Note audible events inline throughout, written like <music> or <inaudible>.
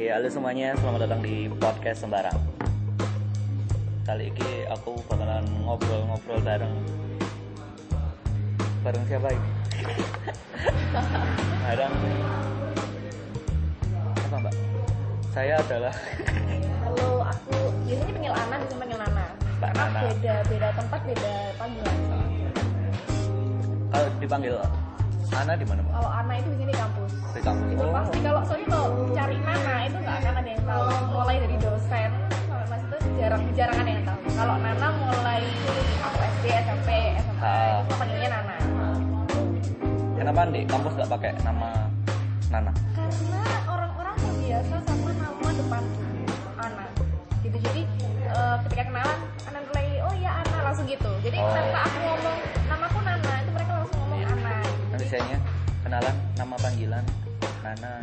Oke, halo semuanya, selamat datang di podcast Sembarang. Kali ini aku bakalan ngobrol-ngobrol bareng bareng siapa ini? <laughs> bareng apa mbak? Saya adalah Halo, aku biasanya panggil Ana, bisa panggil Nana. Mbak Nana. beda beda tempat, beda panggilan. kalau dipanggil Ana di mana mbak? Kalau Ana itu di sini kampus. Di kampus. Itu Oh, pasti kalau soalnya kalau cari Nana itu nggak akan ada yang tahu. Mulai dari dosen sampai mas itu jarang jarang ada yang tahu. Kalau Nana mulai aku SD, SMP, SMA Ah. itu panggilnya Nana. kenapa di kampus nggak pakai nama Nana? Karena orang-orang terbiasa sama nama depan Ana. Gitu jadi eh, ketika kenalan Ana mulai oh ya Ana langsung gitu. Jadi Oh. tanpa aku ngomong Nanti sayanya kenalan nama panggilan Nana.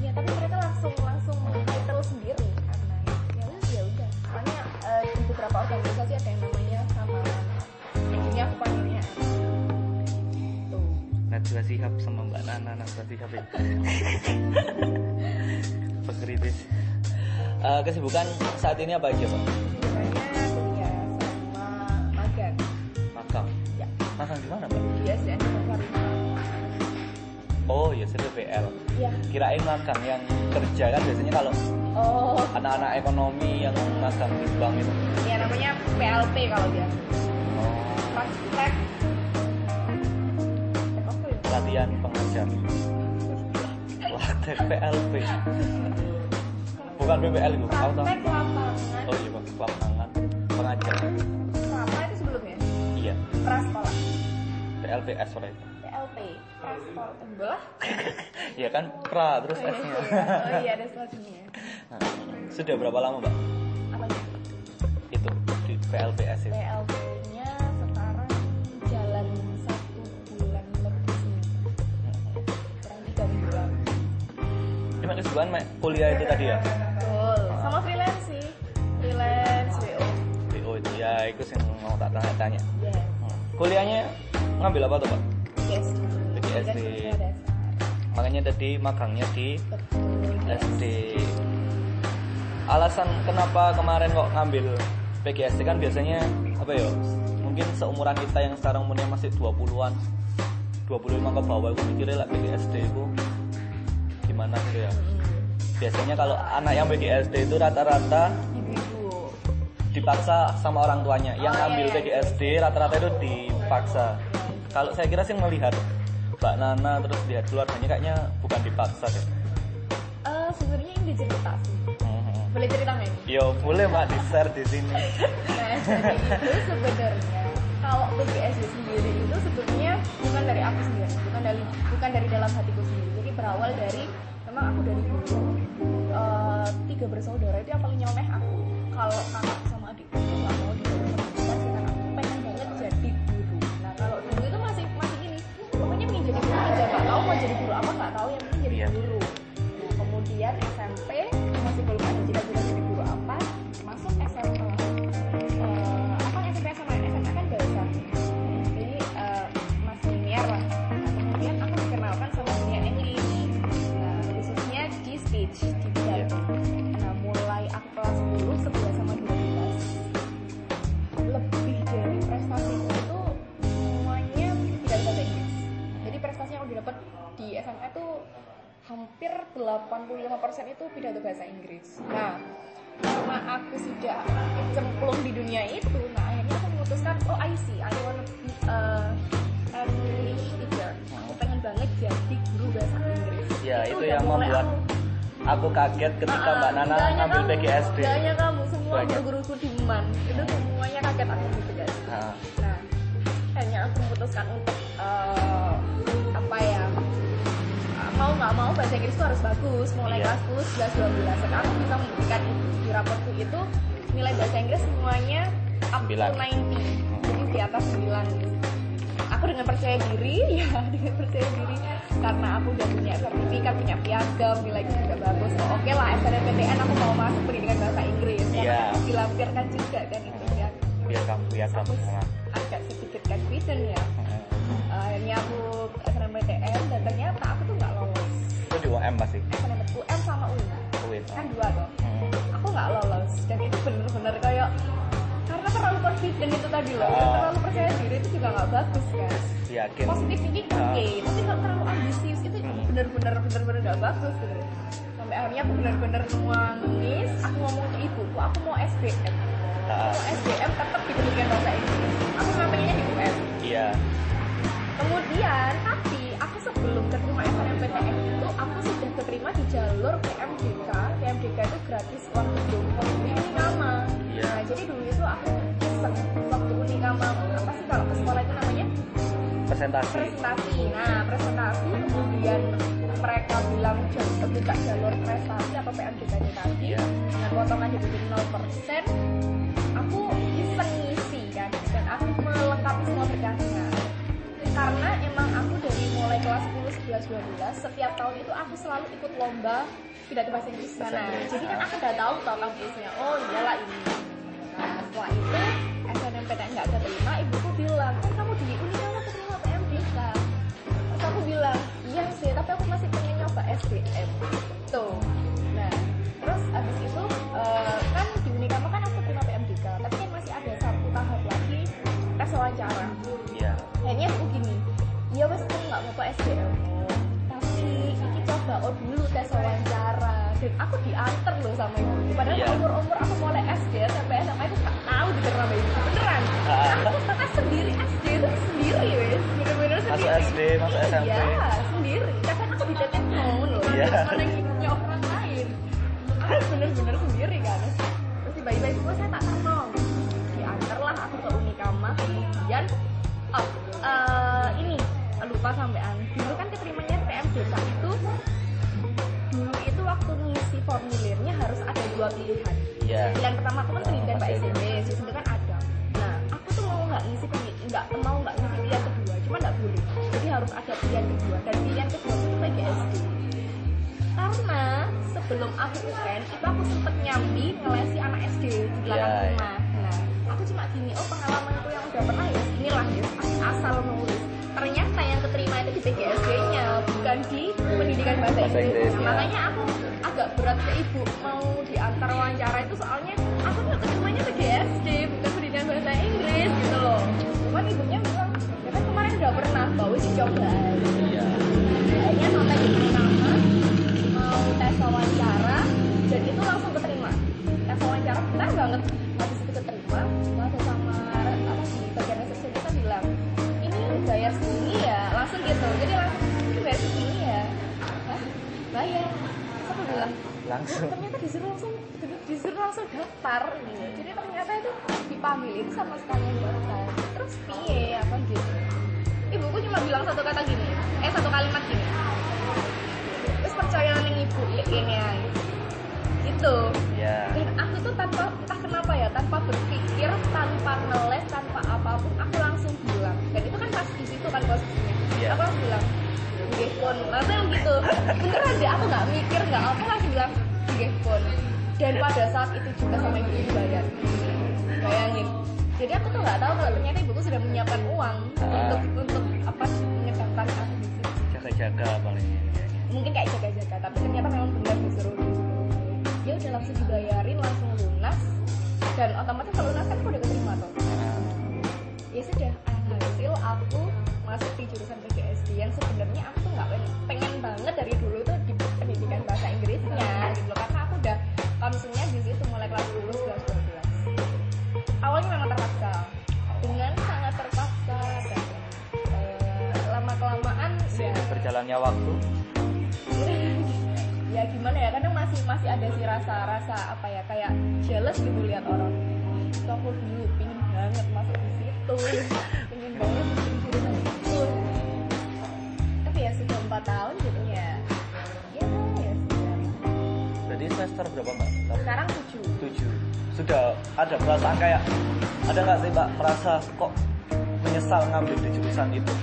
Iya tapi mereka langsung langsung title sendiri Ana. Ya udah ya udah. Soalnya eh, di beberapa organisasi ada yang namanya sama. Jadi aku panggilnya. Tuh. Najwa Shihab sama Mbak Nana Najwa Shihab ya. <laughs> Pekritis. Eh, kesibukan saat ini apa aja Pak? Biasanya kuliah sama magang. Magang. Ya. Magang di mana Pak? Biasanya Farina. Oh ya CPPL. Iya. Kirain magang yang kerja kan biasanya kalau Oh, anak-anak ekonomi yang magang di bank itu. ya namanya PLP kalau dia. Oh. Apa ya? latihan pengajar. Praktek PLP. Bukan BPL itu. Tahu. Lapangan. Oh iya Pak, lapangan pengajar. Apa itu sebelumnya? Iya, Prasekolah. PLPS oleh PLP. Prasekolah. Enggak. <laughs> Iya kan pra terus Oh iya, S-nya. oh iya ada <laughs> selanjutnya. Nah, Sudah berapa lama Mbak Apa ya? itu di PLPS itu? PLP-nya sekarang jalan satu bulan lebih sih. Kurang tiga mingguan. Cuma kesibukan Mak, kuliah itu tadi ya? Betul. Sama freelance sih. Freelance WO. BO itu ya, itu yang mau tak tanya-tanya. Yes. Hmm. Kuliahnya ngambil apa tuh Pak? Dasar. Makanya tadi magangnya di Betul. SD. Alasan kenapa kemarin kok ngambil PGSD kan biasanya apa ya? Mungkin seumuran kita yang sekarang umurnya masih 20-an. 25 ke bawah itu mikirnya lah PGSD itu gimana gitu ya. Biasanya kalau anak yang PGSD itu rata-rata dipaksa sama orang tuanya. Yang Oh, iya, ambil iya. PGSD rata-rata itu dipaksa. Kalau saya kira sih melihat Mbak Nana terus lihat keluarganya kayaknya bukan dipaksa deh. Eh, sebenarnya ini cerita sih. Mhm. Boleh cerita nggak ini? Yo boleh mbak di share di sini. <laughs> Nah, jadi itu sebenarnya kalau PGSD sendiri itu sebenarnya bukan dari aku sendiri, bukan dari bukan dari dalam hatiku sendiri. Jadi berawal dari memang aku dari dulu eh, tiga bersaudara itu yang paling nyeleneh aku. Kalau kakak sama adik itu nggak mau mau jadi guru apa nggak tahu yang penting jadi Iya. guru. Nah kemudian SMP 85% itu pidato bahasa Inggris. Nah karena aku sudah cemplung di dunia itu nah akhirnya aku memutuskan oh I see I wanna be a English teacher. Aku pengen banget jadi guru bahasa Inggris. Ya, itu udah yang membuat aku- Aku kaget ketika Mbak Nana kamu, PGSD. hanya kamu semua guru-guruku di UMAN itu semuanya kaget aku gitu guys Nah, Nah, akhirnya aku memutuskan untuk eh? Mau nggak mau bahasa Inggris itu harus bagus. Mulai Iya. kelas 10, 11, 12. Sekarang aku bisa membuktikan. Di raportku itu nilai bahasa Inggris semuanya up to Sembilan. 90. Jadi di atas 9. Aku dengan percaya diri, <laughs> ya dengan percaya diri karena aku udah punya sertifikat, punya piagam, nilaiku juga bagus. Oh, Oke lah, SNMPTN aku mau masuk pendidikan bahasa Inggris. Iya. Karena dilampirkan juga kan itu ya. biar kamu biar kamu. Nah, agak sedikit confident ya akhirnya aku SNMPTN dan ternyata aku tuh nggak di UM pasti. SNMPTN UM sama UI UIN kan dua toh Hmm. aku nggak lolos. Dan itu bener-bener kayak karena terlalu confident itu tadi loh. Ah. terlalu percaya diri itu juga nggak bagus kan? Yakin. Positif thinking oke Ah. tapi kalau terlalu ambisius. Itu Hmm. bener-bener bener-bener nggak bagus gitu. Sampai akhirnya aku bener-bener nangis. Aku ngomong ke ibuku aku mau SBM Ah. mau SBM tetap di pendidikan bahasa Inggris. Aku pengennya di UN iya. Kemudian aku sebelum keterima SNMPTN itu aku sudah keterima di jalur PMDK PMDK itu gratis uang gedung di Unikama. Iya. nah jadi dulu itu aku iseng waktu Unikama. Apa sih kalau ke sekolah itu namanya? Presentasi. Presentasi. Nah presentasi kemudian mereka bilang buka jalur prestasi atau PMDK tadi. Iya. dengan potongan dibikin 0% aku iseng ngisi kan dan aku melengkapi semua berkasnya. Karena mulai kelas 10, 11, 12 setiap tahun itu aku selalu ikut lomba pidato bahasa Inggris. Bahasa sana jadi kan aku udah tahu tau kampusnya. Oh iyalah ini. Nah setelah itu SNMPTN nggak keterima ibuku bilang kan kamu di Unikama keterima PMDK terus aku bilang iya sih tapi aku masih pengen nyoba SBM tuh. Nah terus abis itu eh, kan di Unikama kan aku terima PMDK tapi kan masih ada satu tahap lagi tes wawancara. Iya. Akhirnya aku gini iya wes nggak mau SBM tapi ini coba oh dulu tes wawancara. Dan aku diantar loh sama ibu. Padahal Iya. umur umur aku mulai SD sampai SMA itu gak tahu diterima sama ibu beneran. Ah. aku tes sendiri SD itu sendiri wes. Bener-bener masuk sendiri. SD masuk SMP iya sendiri. Kadang aku ditetek ngomong loh. Iya. mana ngikutnya orang lain. Aku bener-bener sendiri kan. Terus tiba-tiba itu saya tak kenal sampean dulu kan keterimanya PMDK itu dulu itu waktu ngisi formulirnya harus ada dua pilihan. Iya. Pilihan pertama aku kan pendidikan Pak SMP di situ kan ada. Nah aku tuh mau nggak ngisi nggak mau nggak ngisi pilihan kedua cuma nggak boleh. Jadi harus ada pilihan kedua. Dan pilihan kedua itu PGSD karena sebelum aku UN itu aku sempet nyambi ngelesi anak SD di belakang Iya, rumah. nah aku cuma gini oh pengalamanku yang udah pernah ya inilah ya aku asal nulis ternyata yang keterima itu di PGSD nya bukan di pendidikan bahasa Bahasa Inggris. Ya. makanya aku agak berat ke ibu mau diantar wawancara itu soalnya aku nggak keterimanya PGSD bukan pendidikan bahasa Inggris gitu loh. Cuman ibunya bilang ya kan kemarin udah pernah wis coba iya. Akhirnya sampai di nama mau tes wawancara dan itu langsung keterima. Tes wawancara benar banget langsung. "Oh, ternyata disuruh langsung disuruh langsung daftar gitu jadi ternyata itu dipanggil itu sama sekali daftar terus piye apa gitu. Ibuku cuma bilang satu kata gini eh satu kalimat gini. Terus percaya nih ibu ya ini ya. Itu iya. Dan aku tuh tanpa entah kenapa ya tanpa berpikir tanpa ngeles tanpa apa pun aku langsung bilang. Dan itu kan pas di situ kan posisinya. Iya. aku langsung bilang nggih pun langsung gitu. Beneran deh aku nggak mikir nggak apa langsung bilang pun dan pada saat itu juga sama ibu dibayar. Bayangin. Jadi aku tuh nggak tahu kalau ternyata ibuku sudah menyiapkan uang Ah. untuk untuk apa menyebabkan aku jaga-jaga paling kayaknya. mungkin kayak jaga-jaga tapi ternyata memang benar disuruh dulu dia udah langsung dibayarin langsung lunas dan otomatis kalau lunas kan aku udah berjalannya waktu? <laughs> Ya gimana ya kadang masih masih ada sih rasa rasa apa ya kayak jealous gitu lihat orang. Itu aku dulu pingin banget masuk di situ. <laughs> Pingin banget bikin jurusan itu tapi ya sudah empat tahun gitu ya ya ya sudah. Jadi semester berapa mbak? sekarang tujuh. Tujuh. Sudah ada perasaan kayak ada nggak sih mbak merasa kok menyesal ngambil di jurusan itu?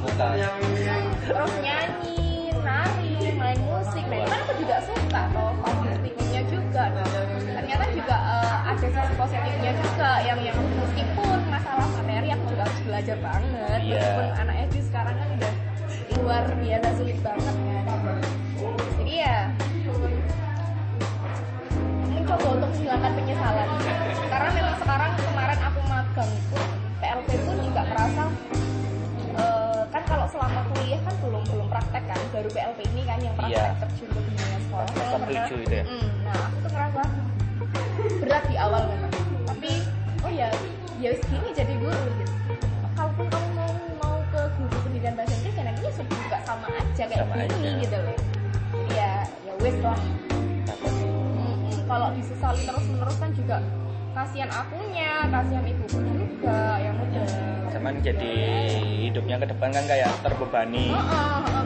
Banget jadi kasihan akunya kasihan ibuku juga yang udah. Cuman jadi hidupnya ke depan kan kayak terbebani. Oh, oh, oh,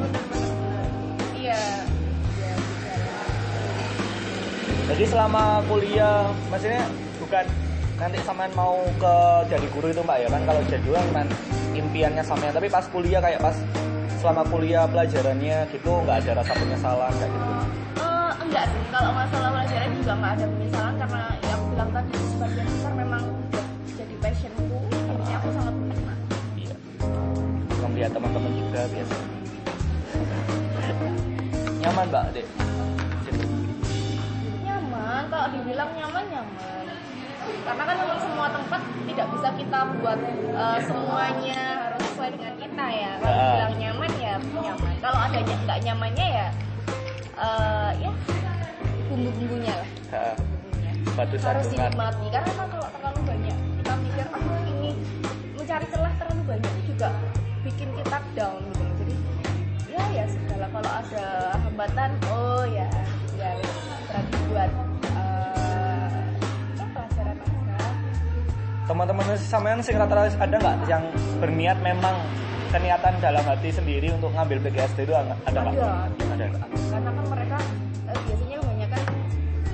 iya. Iya jadi selama kuliah maksudnya bukan nanti sampean mau ke jadi guru itu mbak ya? Kan kalau jadi kan impiannya sampean tapi pas kuliah kayak pas selama kuliah pelajarannya gitu nggak ada rasa penyesalan kayak gitu? Eh, enggak sih. Kalau masalah pelajaran juga nggak ada penyesalan karena melihat teman-teman juga biasa. Nyaman mbak dek nyaman kalau dibilang nyaman nyaman. Karena kan memang semua tempat tidak bisa kita buat eh, semuanya harus sesuai dengan kita ya. Kalau Ah. bilang nyaman ya nyaman. Kalau ada yang nggak nyamannya ya eh, ya bumbu-bumbunya lah. Bumbunya batu harus dinikmati. Karena kan kalau terlalu banyak kita mikir aku ini mencari celah hambatan oh ya ya wes, berarti buat eh, pelajaran aja teman-teman sampean sing rata-rata ada nggak yang berniat memang keniatan dalam hati sendiri untuk ngambil PGSD itu ada nggak? ada Ada. karena kan mereka eh, biasanya kebanyakan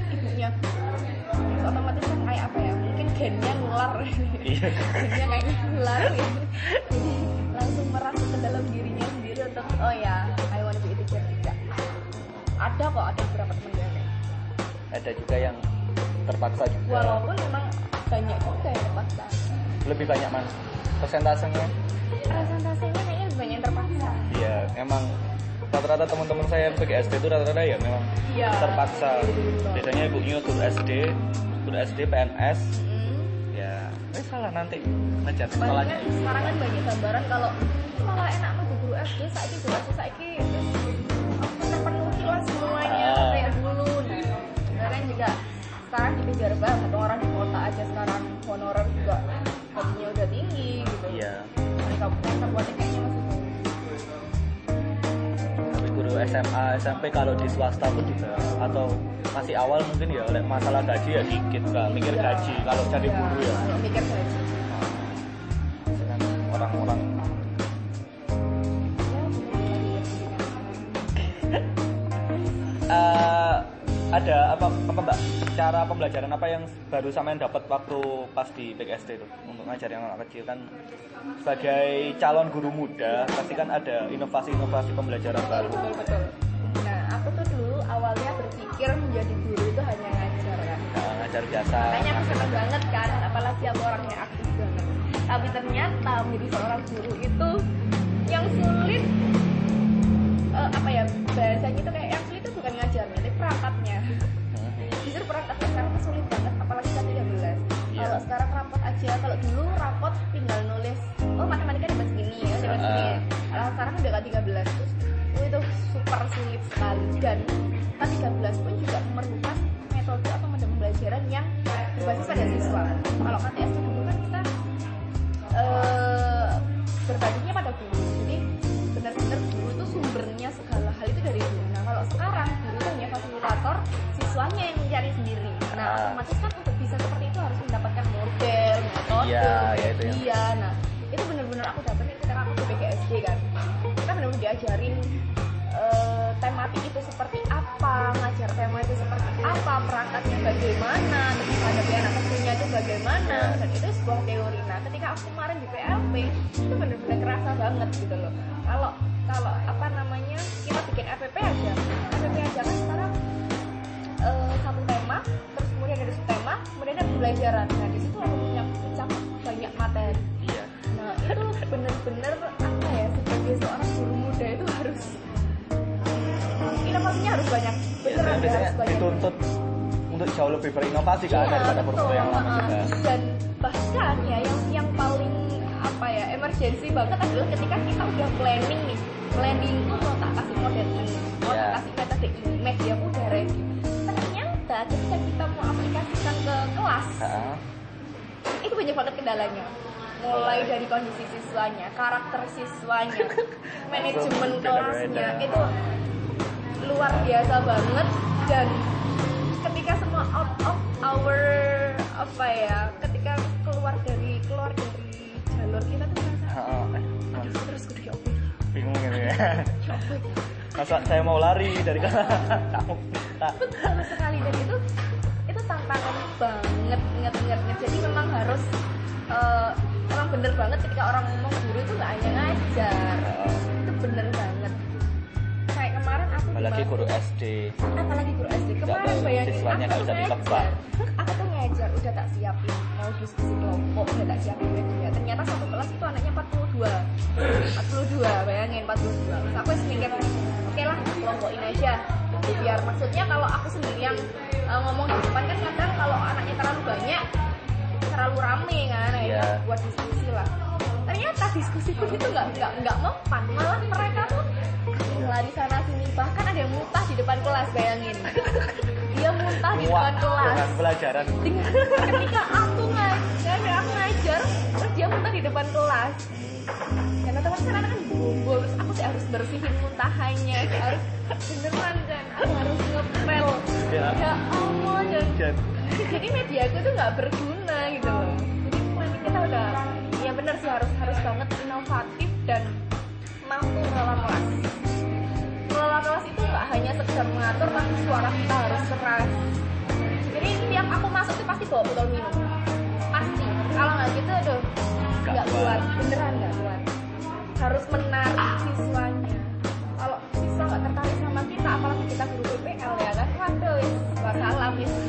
ibunya Terus otomatis kan kayak apa ya mungkin gennya nular Iya. gennya kayak nular jadi langsung merasuk ke dalam dirinya sendiri untuk oh ya ada kok ada beberapa teman gue kayak Ada juga yang terpaksa juga. walaupun memang banyak juga yang terpaksa Lebih banyak mana? Persentasenya? presentasenya kayaknya lebih banyak yang terpaksa Iya, emang rata-rata teman-teman saya yang PGSD itu rata-rata ya memang Iya. terpaksa. Biasanya ibunya guru SD, guru SD, PNS, Mm. ya, eh salah nanti ngejar sekolahnya. sekarang kan banyak gambaran kalau malah enak mau guru SD saiki guru SD saiki sekarang dikejar banget. Orang di kota aja sekarang honorer juga gajinya udah tinggi gitu. Iya, di kabupaten kabupaten kayaknya tapi guru SMA, SMP kalau di swasta pun juga atau masih awal mungkin ya oleh masalah gaji ya dikit nggak mikir Iya. gaji. Kalau jadi Iya, guru ya. kalau mikir gaji. Orang-orang ada apa apa mbak? Cara pembelajaran apa yang baru sampean dapat waktu pas di PKSD itu? Untuk ngajar yang anak kecil kan sebagai calon guru muda pasti kan ada inovasi-inovasi pembelajaran baru. Betul betul. Nah aku tuh dulu awalnya berpikir menjadi guru itu hanya ngajar kan Nah, ngajar biasa makanya aku senang banget kan. Apalagi aku orangnya aktif banget. Tapi ternyata menjadi seorang guru itu yang sulit berinovasi kan Iya, daripada guru yang lama juga. dan bahkan ya yang yang paling apa ya emergency banget adalah ketika kita udah planning nih planning tuh mau tak kasih model ini mau Iya. tak kasih metode ini media aku udah ready ternyata ketika kita mau aplikasikan ke kelas Heeh. itu banyak banget kendalanya mulai dari kondisi siswanya karakter siswanya <laughs> manajemen kelasnya itu luar biasa banget dan out of our apa ya ketika keluar dari keluar dari jalur kita tuh merasa Heeh. Eh, aduh terus kudu apa bingung gitu ya. <laughs> ya Masa saya mau lari dari kamu <laughs> kita. betul sekali dan itu itu tantangan banget inget inget. jadi memang harus eh, emang bener banget ketika orang ngomong guru itu nggak hanya ngajar itu bener banget kemarin aku Apalagi guru SD. apalagi guru SD kemarin bayangin siswanya aku nggak bisa ditebak. aku tuh ngajar udah tak siapin. Mau diskusi kelompok udah tak siapin media ternyata satu kelas itu anaknya 42 42 bayangin 42 terus aku mikir oke lah kelompokin aja. Biar maksudnya kalau aku sendirian eh, ngomong di depan kan kadang kalau anaknya terlalu banyak terlalu rame kan Iya. ya buat diskusi lah. Ternyata diskusi pun itu nggak nggak nggak mempan malah mereka tuh lari sana sini. Bahkan ada yang muntah di depan kelas bayangin. Dia muntah di depan kelas. dengan pelajaran. dengan ketika aku ngajar aku ngajar terus dia muntah di depan kelas. Karena teman kan anak kan bobo terus aku sih harus bersihin muntahannya harus beneran kan aku harus ngepel. Ya. ya Allah dan Dan jadi media aku tuh nggak berguna gitu loh. Jadi memang kita udah ya bener sih harus harus banget inovatif dan mampu mengelola kelas mengelola kelas itu nggak hanya sekedar mengatur tapi suara kita harus keras. Jadi tiap aku masuk tuh pasti bawa botol minum. Pasti. Kalau nggak gitu aduh Nggak kuat. beneran nggak kuat harus menarik siswanya. Kalau siswa nggak tertarik sama kita apalagi kita guru PPL ya kan? Waduh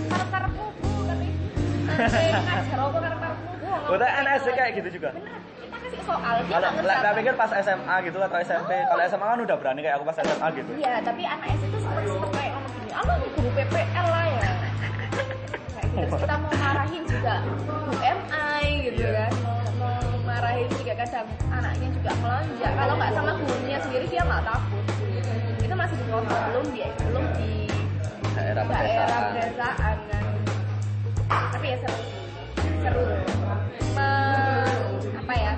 karep-karepmu bu tapi. <laughs> Nanti ngajar karep-karepmu bu ngomong Udah anak SD gitu. kayak gitu juga. bener kasih soal dia Kalau nggak pikir pas SMA gitu atau SMP. Kalau SMA kan udah berani kayak aku pas SMA gitu. Iya, tapi anak SD itu sempat sempat kayak ngomong gini, "Ah, lu guru PPL lah ya." Kayak gitu. Terus kita mau marahin juga Bu MI gitu Iya. kan. Mau, mau marahin juga kadang anaknya juga melonjak. Kalau nggak sama gurunya sendiri dia nggak takut. Itu masih di kota, belum di belum di Daerah pedesaan kan. Tapi ya seru. Seru. Me- apa ya?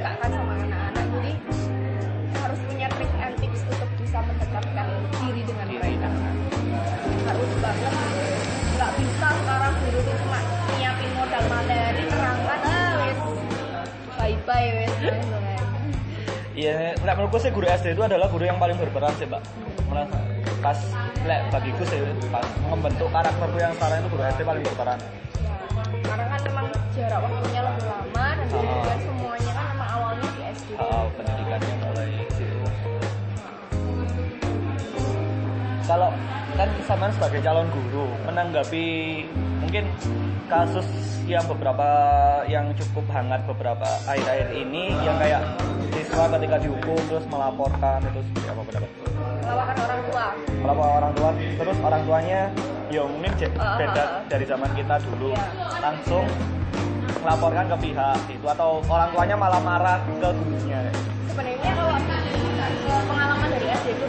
Aku juga suka kan sama anak-anak jadi harus punya trik and tips untuk bisa mendekatkan diri dengan mereka harus banget nggak bisa sekarang guru tuh cuma nyiapin modal materi terangkan ah wes bye bye wes. Iya, nggak menurutku sih guru SD itu adalah guru yang paling berperan sih, Mbak. Malah pas lek bagiku sih pas membentuk karakterku yang sekarang itu guru SD paling berperan. ya karena kan memang jarak waktunya lebih lama dan Ah. kemudian Kalau kan sama sebagai calon guru menanggapi mungkin kasus yang beberapa yang cukup hangat beberapa akhir-akhir ini yang kayak siswa ketika dihukum terus melaporkan itu seperti apa pendapat? melaporkan orang tua melapor orang tua terus orang tuanya ya mungkin je- Ah, beda ah, ah. dari zaman kita dulu Iya. langsung melaporkan ke pihak itu atau orang tuanya malah marah ke gurunya sebenarnya kalau ke pengalaman dari SD itu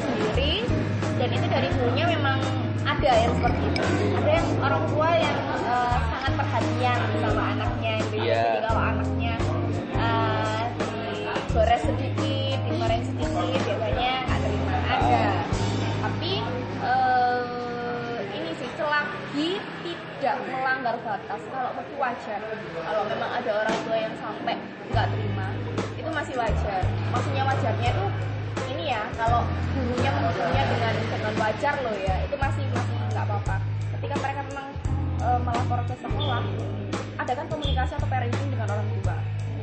dari dulunya memang ada yang seperti itu. Ada yang orang tua yang uh, sangat perhatian sama anaknya gitu yeah. jadi kalau anaknya uh, digores sedikit digoreng sedikit biasanya nggak terima. Ada. Ah. Tapi uh, ini sih selagi tidak melanggar batas kalau masih wajar kalau memang ada orang tua yang sampai nggak terima itu masih wajar. Maksudnya wajarnya itu ini ya kalau gurunya menghukumnya dengan dengan wajar loh ya itu masih masih nggak apa-apa. Ketika mereka memang e, melapor ke sekolah ada kan komunikasi atau parenting dengan orang tua.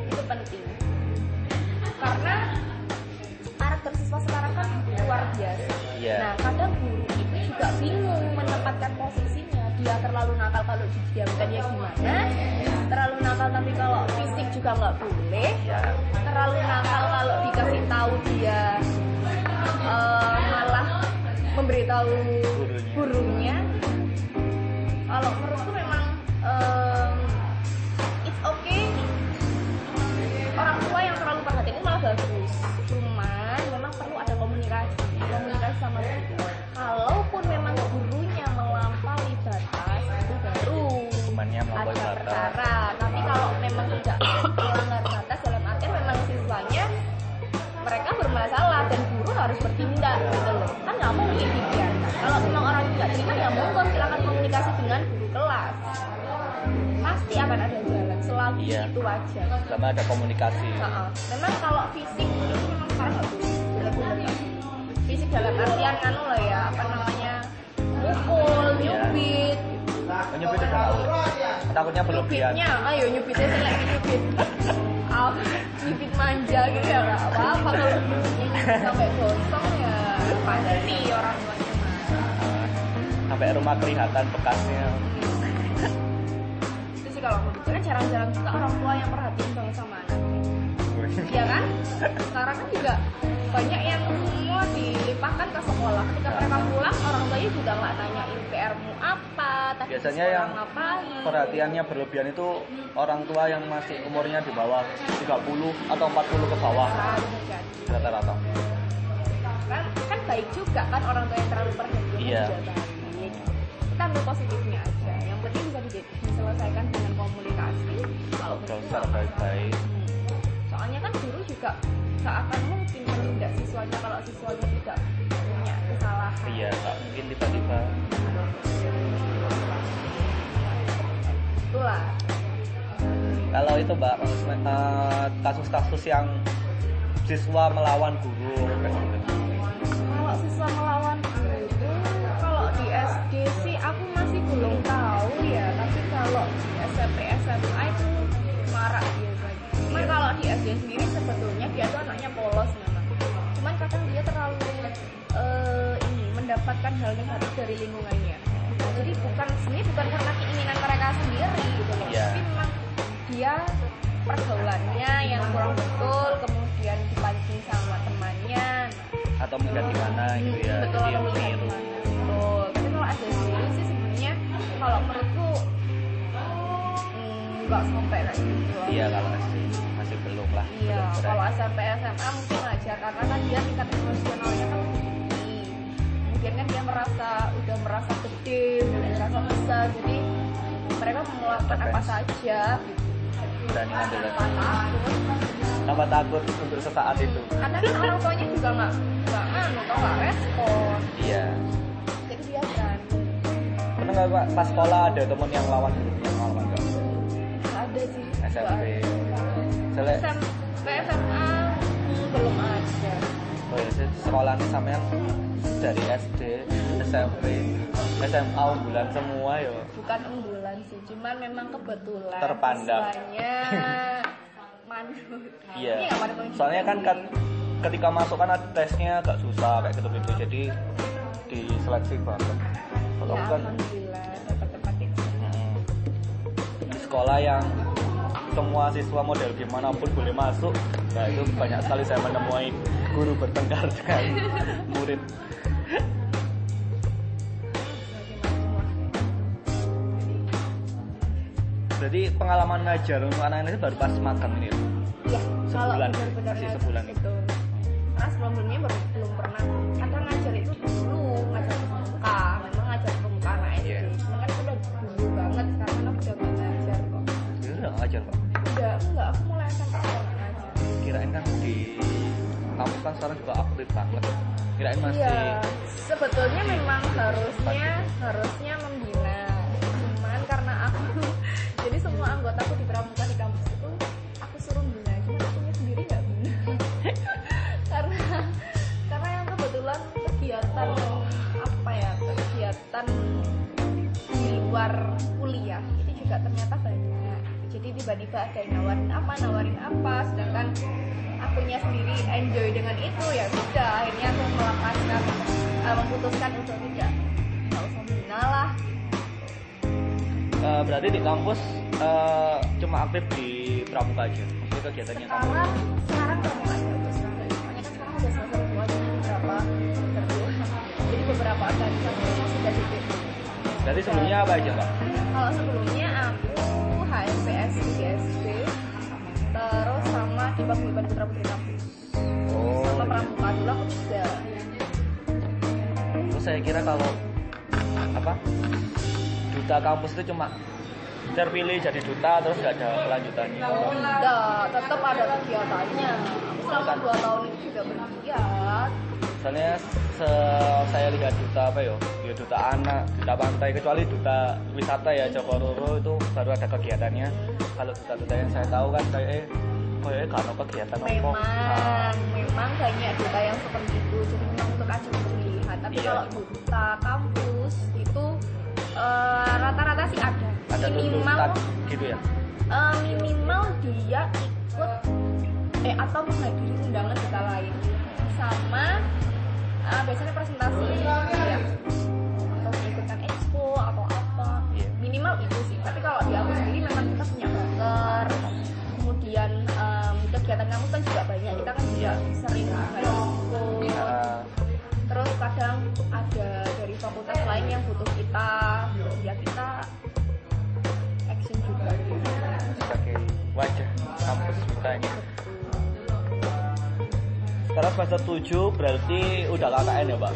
Itu penting. Karena karakter siswa sekarang kan luar biasa. Iya. nah kadang guru itu juga bingung menempatkan posisinya. Dia terlalu nakal kalau didiamkan ya gimana? Terlalu nakal tapi kalau fisik juga nggak boleh. Ya terlalu nakal kalau dikasih tahu dia eh, malah memberitahu Gurunya. gurunya. Kalau menurutku memang em, it's okay. Orang tua yang terlalu perhatian itu malah bagus cuman memang perlu ada komunikasi komunikasi sama guru. Kalaupun memang gurunya melampaui batas itu baru ada batas. perkara. Tapi kalau memang tidak <coughs> kan nggak dibiarkan kalau memang orang tidak terima ya monggo silakan komunikasi dengan guru kelas. Pasti akan ada jalan. Selagi Iya. itu wajar. Sama ada komunikasi. Nah, memang kalau fisik itu memang sekarang nggak boleh nggak fisik dalam artian anu lah ya apa namanya mukul Iya. nyubit Oh, nyubit itu takutnya berlebihan nyubitnya ayo nyubitnya sih lagi nyubit ah <laughs> nyubit manja gitu ya nggak apa-apa kalau nyubit sampai gosong ya pasti orang tuanya sampai rumah kelihatan bekasnya itu sih kalau gue kan jarang-jarang juga orang tua yang perhatian banget sama anaknya Iya kan? Sekarang kan juga banyak yang semua dilimpahkan ke sekolah. Ketika mereka pulang, orang tuanya juga nggak nanyain PR-mu apa, tadi di Biasanya yang ngapain. perhatiannya berlebihan itu orang tua yang masih umurnya di bawah 30 atau 40 ke bawah Nah, bisa jadi. rata-rata Kan, kan baik juga kan orang tua yang terlalu perhatian Iya. juga baik. Kita ambil positifnya aja. Yang penting bisa di- diselesaikan dengan komunikasi. Kalau secara baik-baik Hmm. Soalnya kan guru juga gak akan mungkin menindak siswanya kalau siswanya tidak punya kesalahan. iya nggak mungkin tiba-tiba Itulah. kalau itu mbak eh, kasus-kasus yang siswa melawan guru kayak gitu. Kalau siswa melawan guru itu kalau di SD sih aku masih belum tahu ya, tapi kalau di SMP SMA itu marak biasanya. Cuman kalau di SD sendiri sebetulnya dia tuh anaknya polos memang. Cuman kadang dia terlalu eh, ini mendapatkan hal negatif dari lingkungannya. Nah, jadi bukan sebenarnya bukan karena keinginan mereka sendiri gitu loh, Iya. tapi memang dia pergaulannya yang kurang betul, kemudian dipancing sama atau mungkin gimana gitu ya betul jadi atau bukan niru gimana. betul. Tapi kalau ada sendiri sih sebenarnya kalau menurutku hmm, nggak sampai kayak gitu iya kalau SD masih belum lah iya belum kalau. SMP SMA mungkin wajar karena kan dia tingkat emosionalnya kan tinggi kemudian kan dia merasa udah merasa gede udah merasa besar jadi mereka mau melakukan apa saja gitu. Berani ngambil takut tambah takut untuk sesaat itu? Karena kan orang tuanya juga nggak nggak anu atau nggak? Respon. Iya. Jadi dia berani pernah nggak pak? Pas sekolah ada temen yang lawan guru yang lawan nggak ada sih. SMP SMP SMA belum ada. Oh ya, saya sekolah ini sama yang dari SD SMP SMA unggulan semua ya bukan unggulan sih cuman memang kebetulan Terpandang. <laughs> manut iya. Soalnya kan kan ketika masuk kan tesnya agak susah kayak gitu gitu jadi diseleksi banget. Kalau ya kan di sekolah yang semua siswa model gimana pun boleh masuk nah itu banyak sekali saya menemui guru bertengkar <laughs> dengan murid Jadi pengalaman ngajar untuk anak-anak itu baru pas makan ini. ya? Iya, kalau Sebulan, benar-benar masih sebulan itu. Karena sebelumnya baru belum pernah. Kadang ngajar itu dulu ngajar pemuka, memang ngajar pemuka anak SD. Iya. Cuma kan udah dulu banget, sekarang kan udah ngajar kok. Itu udah ngajar pak. Udah, enggak, aku mulai SMP udah ngajar. Kirain kan di kampus kan sekarang juga aktif banget. Kirain masih Iya, sebetulnya memang harusnya harusnya membina. buat aku di pramuka di kampus itu aku suruh guna cuma akunya sendiri nggak guna <laughs> karena karena yang kebetulan kegiatan apa ya kegiatan di luar kuliah itu juga ternyata banyak. Jadi tiba-tiba ada yang nawarin apa nawarin apa sedangkan akunya sendiri enjoy dengan itu ya sudah akhirnya aku melepaskan uh, memutuskan untuk tidak nggak usah lah. Uh, berarti di kampus eh, cuma aktif di pramuka aja. Maksudnya kegiatannya kamu. Sekarang bagus banget soalnya kan sekarang udah semester dua jadi beberapa jadi beberapa organisasi sudah di berarti sebelumnya apa aja mbak kalau sebelumnya aku HMPS GSD terus sama di Paguyuban Putra Putri Kampus oh sama iya. pramuka dulu aku juga terus saya kira kalau apa duta kampus itu cuma terpilih jadi duta terus gak ada kelanjutannya. Enggak tetap ada kegiatannya. Selama dua tahun itu juga bergiat soalnya se- saya lihat duta apa ya? Ya duta anak duta pantai kecuali duta wisata ya Joko Roro itu baru ada kegiatannya. Kalau duta-duta yang saya tahu kan kayak eh kayaknya gak ada kegiatan memang Nah, memang banyak duta yang seperti itu jadi memang untuk ajang pemilihan tapi Iya. kalau duta kampus eh, rata-rata sih ada. Ada minimal gitu ya? eh, minimal dia ikut eh atau menghadiri undangan duta lain. Sama eh, biasanya presentasi ya. Atau mengikutkan expo atau apa. Iya. minimal itu sih. Tapi kalau di aku sendiri memang kita punya broker kemudian em, kegiatan kamu kan juga banyak. Kita kan juga Iya. sering ada expo Nah, terus kadang ada dari fakultas lain yang butuh kita kita semester 7 berarti udah KKN ya mbak?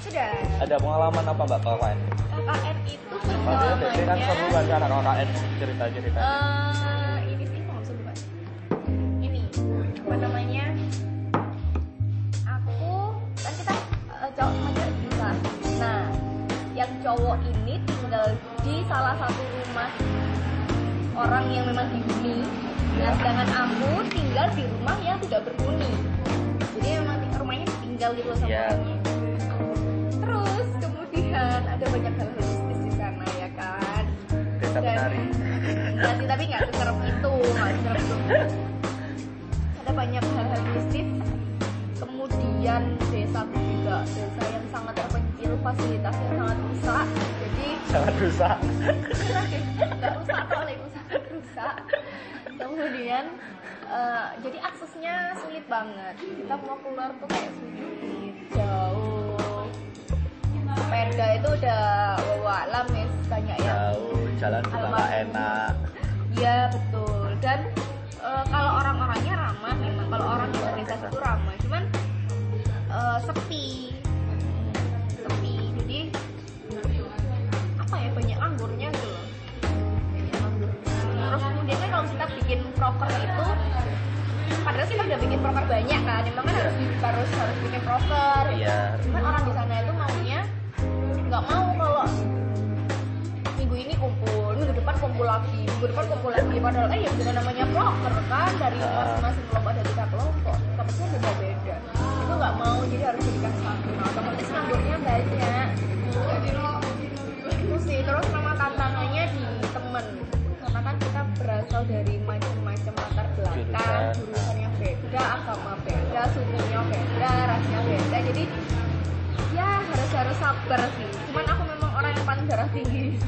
Sudah. Ada pengalaman apa mbak KKN KKN itu Maksudnya jadi kan seru kan anak KKN cerita-cerita. Eh ini sih nggak bisa buka ini apa namanya? Aku kan kita eh, cowok sama cewek bisa nah yang cowok ini tinggal di salah satu rumah orang yang memang dihuni nah sedangkan aku tinggal di rumah yang Iya. orangnya terus kemudian ada banyak hal mistis di sana ya kan desa Dan- penari Enggak sih, tapi nggak seserem itu, nggak. Ada banyak hal-hal mistis. Kemudian desaku juga desa yang sangat terpencil, fasilitasnya sangat rusak. Jadi sangat rusak <laughs> rusak rusak. Kemudian eh, jadi aksesnya sulit banget. Kita mau keluar tuh kayak sulit, jauh. Sepeda itu udah wawalam ya, banyak yang jauh jalan juga nggak Almarhum. enak Iya betul dan eh, kalau orang-orangnya ramah memang kalau orang desa itu ramah cuman sepi sepi kan kalau kita bikin proker itu padahal kita udah bikin proker banyak kan emang kan harus harus harus bikin proker iya. Cuman orang di sana itu maunya nggak mau kalau minggu ini kumpul minggu depan kumpul lagi minggu depan kumpul lagi. Padahal eh ya bukan namanya proker kan dari masing-masing kelompok ada tiga kelompok. Kelompoknya beda-beda. Itu nggak mau jadi harus jadikan berasal dari macam-macam latar belakang Jurusan. yang beda agama beda sukunya beda rasnya beda. Jadi ya harus harus sabar sih. Cuman aku memang orang yang paling darah tinggi.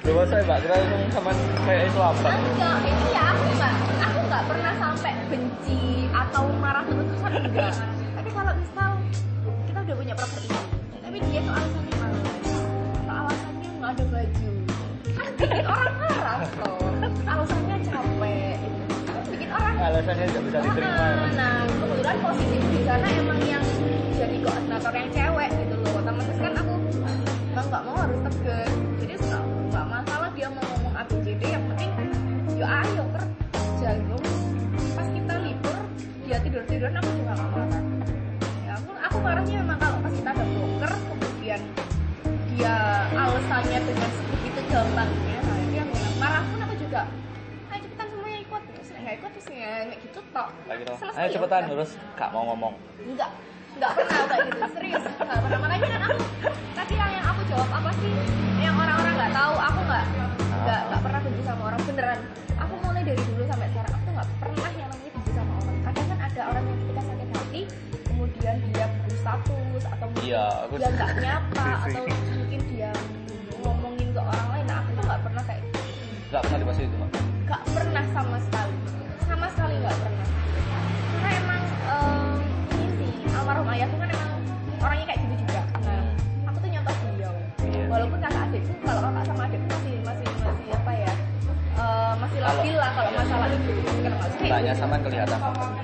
Coba saya mbak kira langsung sama kayak itu apa? Enggak ini ya aku nggak aku nggak pernah sampai benci atau marah terus-terusan enggak. Tapi kalau misal kita udah punya proper ini tapi dia tuh alasannya atau alasannya nggak ada baju. Kan bikin orang alasannya tidak bisa diterima. Ah, nah kebetulan posisi di sana emang yang jadi koordinator yang cewek gitu loh. Otomatis kan aku mau nggak mau harus tegas. Jadi nggak nggak masalah dia mau ngomong ABCD yang penting yo ayo kerja gitu. Pas kita libur dia tidur tiduran aku juga nggak marah ya aku aku marahnya memang kalau pas kita ada broker kemudian dia alasannya dengan sebegitu gampangnya ya nggak gitu tok. Kayak gitu. Ayo ya cepetan terus gak mau ngomong. Enggak enggak pernah kayak gitu. Serius. Enggak pernah makanya kan aku tadi yang, yang aku jawab apa sih? Yang orang-orang nggak tahu aku nggak nggak nggak pernah beneran. Aku mulai dari dulu sampai sekarang aku tuh nggak pernah yang namanya benci sama orang. Kadang kan ada orang yang ketika sakit hati kemudian dia status atau mungkin Iya, aku dia nggak nyapa atau mungkin dia ngomongin ke orang lain. Nah aku tuh nggak pernah kayak gitu. Nggak pernah dibahas itu mak tanya sama kelihatan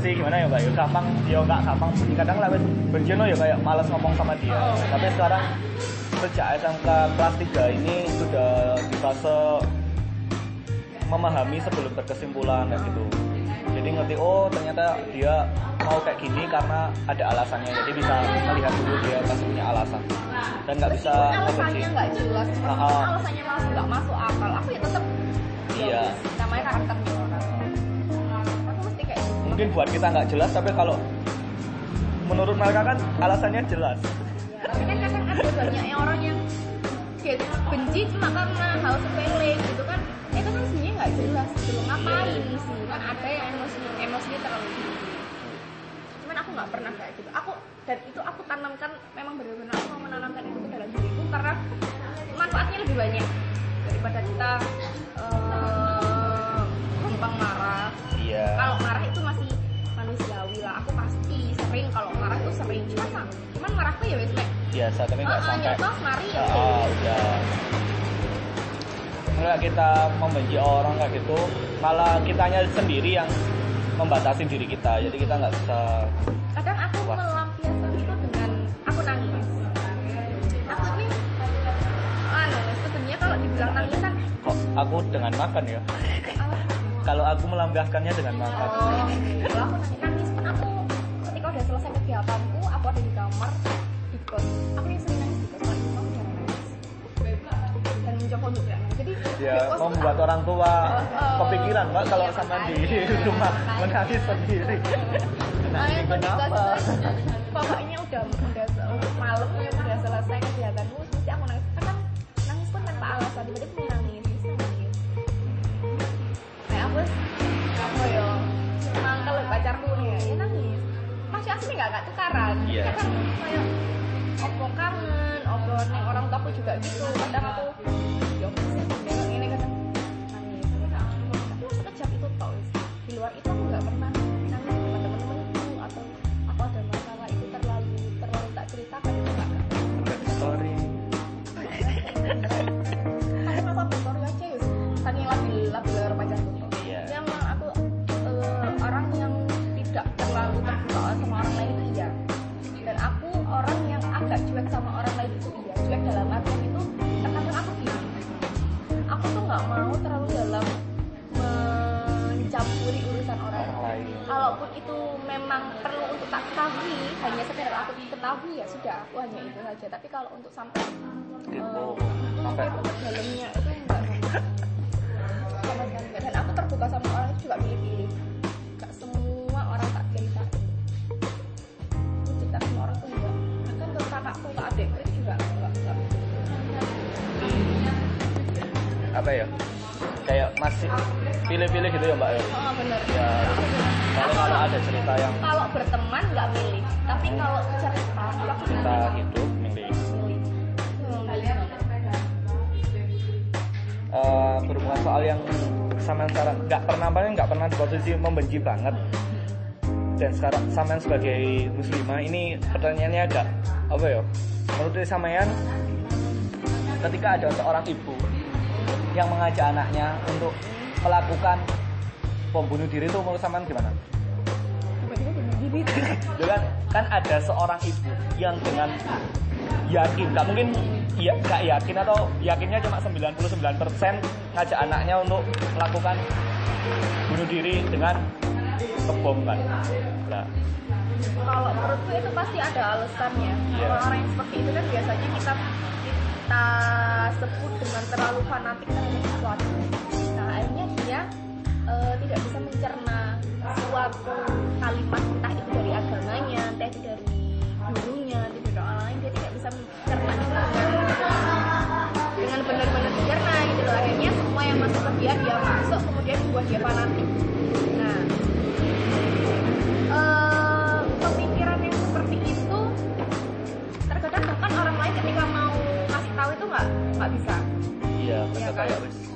posisi gimana ya mbak? Ya gampang, dia nggak gampang. Kadang lah benci no ya kayak malas ngomong sama dia. Oh. Tapi sekarang sejak SMK kelas 3 ini sudah di fase memahami sebelum berkesimpulan kayak gitu. Jadi ngerti oh ternyata dia mau kayak gini karena ada alasannya. Jadi bisa melihat dulu dia pasti punya alasan dan nggak bisa alasannya nggak jelas alasannya masuk nggak masuk akal aku ya tetap Iya. namanya karakternya Mungkin buat kita nggak jelas tapi kalau menurut mereka kan alasannya jelas. Ya, tapi kan kadang ada banyak yang orang yang dia benci cuma karena hal sepele gitu kan. Itu kan sebenarnya nggak jelas gitu. Loh ngapain sih? Kan ada yang emosi emosinya terlalu tinggi. Cuman aku nggak pernah kayak gitu. Aku dan itu aku tanamkan memang benar-benar aku mau menanamkan itu ke dalam diriku karena manfaatnya lebih banyak daripada kita eh, gampang marah. Iya. kalau marah itu sering cuman cuman marahku ya wes? Biasa tapi nggak ah, sampai. nyotos mari ya. Ah, udah Enggak kita membenci orang kayak gitu malah kitanya sendiri yang membatasi diri kita jadi kita nggak bisa kadang aku Wah. melampiaskan itu dengan aku nangis. Aku ini anu sebenarnya kalau dibilang nangis kan kok aku dengan makan ya? <laughs> Kalau aku melampiaskannya dengan makan. Oh kalau aku nangis aku ketika udah selesai ada di kamar? Di kos aku yang sering nangis di kos kalau rumah aku jarang nangis. Dan mencoba untuk tidak nangis jadi di ya kos tuh membuat aku- orang tua Oh, kepikiran mbak kalau iya, sama di rumah menangis sendiri. Kedua kenapa? pokoknya udah udah se- malam ya udah selesai kegiatanku mesti aku nangis. Kadang nangis pun tanpa alasan tiba-tiba nangis nangis. Kayak aku apa ya mangkel pacarku nih. Ya, nangis asli nggak nggak tukaran Iya. kadang kayak opo kangen opo orang tuaku juga gitu kadang aku ya sih lain kalaupun itu memang perlu untuk tak ketahui hanya sekedar aku ketahui ya sudah aku hanya itu saja. Tapi kalau untuk sampai gitu. eh, sampai untuk ke dalamnya itu enggak sama sekali enggak. dan aku terbuka sama orang itu juga pilih-pilih gak semua orang tak cerita. Aku cerita sama orang tuh enggak. Bahkan ke kakakku ke adekku itu juga enggak enggak. Apa ya? Kayak masih pilih-pilih gitu ya mbak ya? Oh bener. Ya kalau kalau ada cerita yang kalau berteman nggak milih tapi kalau cerita cerita milih. hidup milih. Hmm, Eh, berhubungan soal yang sampean sekarang nggak pernah paling nggak pernah di posisi membenci banget. Dan sekarang sampean sebagai muslimah ini pertanyaannya agak apa ya menurut sampean ketika ada seorang ibu yang mengajak anaknya untuk melakukan bom bunuh diri itu menurut sampean gimana? tiba-tiba diri Jadi kan, kan ada seorang ibu yang dengan yakin nggak mungkin ya nggak yakin atau yakinnya cuma 99% ngajak anaknya untuk melakukan bunuh diri dengan ngebom kan nah, kalau menurutku itu pasti ada alasannya. Iya. orang-orang yang seperti itu kan biasanya kita kita sebut dengan terlalu fanatik terhadap sesuatu eh, tidak bisa mencerna suatu kalimat entah itu dari agamanya entah itu dari gurunya entah itu dari orang lain dia tidak bisa mencerna itu dengan benar-benar dicerna gitu loh. Akhirnya semua yang masuk ke dia dia masuk kemudian membuat dia fanatik. Nah eh, pemikiran yang seperti itu terkadang bahkan orang lain ketika mau ngasih tahu itu nggak nggak bisa. Iya Iya, kan?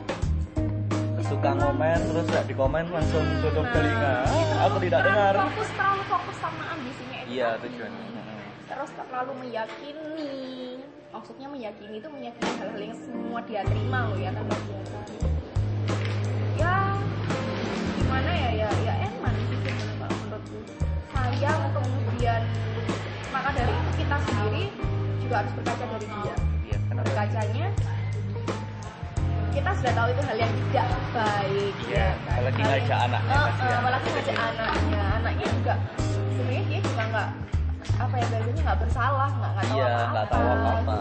Suka ngomen terus nggak di komen langsung tutup telinga. Itu Ah, aku tidak terlalu dengar. fokus terlalu fokus sama ambisinya itu iya tadi. tujuannya. Terus terlalu meyakini. Maksudnya meyakini itu meyakini hal-hal yang semua dia terima loh ya tahu. ya gimana ya ya ya eman sih kalau menurutku. Sayang kemudian maka dari itu kita sendiri juga harus berkaca dari dia. Iya berkacanya kita sudah tahu itu hal yang tidak baik Iya, ya kan? apalagi ngajak anaknya, eh, kasihan. apalagi ngajak anaknya. Anaknya juga sebenarnya dia juga nggak apa ya biasanya nggak bersalah nggak nggak tahu Iya, apa-apa nggak tahu apa-apa.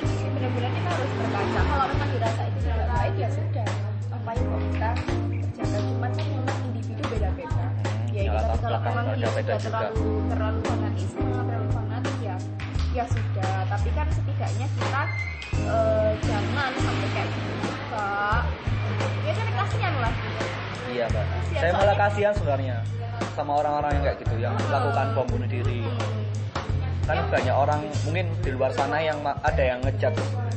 jadi benar-benar kita harus berkaca. Kalau memang dirasa itu tidak baik ya sudah. Apa yang kok kita berjaga cuman kan memang individu beda-beda. Ya ya, itu latar tapi kalau memang dia sudah terlalu terlalu fanatisme terlalu fanatik ya ya sudah. Tapi kan setidaknya kita eh, jangan sampai kayak gitu ya kan kasihan lah. Iya mbak Kasihan, saya malah kasihan sebenarnya sama orang-orang yang kayak gitu yang melakukan bom bunuh diri. Kan banyak orang mungkin di luar sana yang ada yang ngejat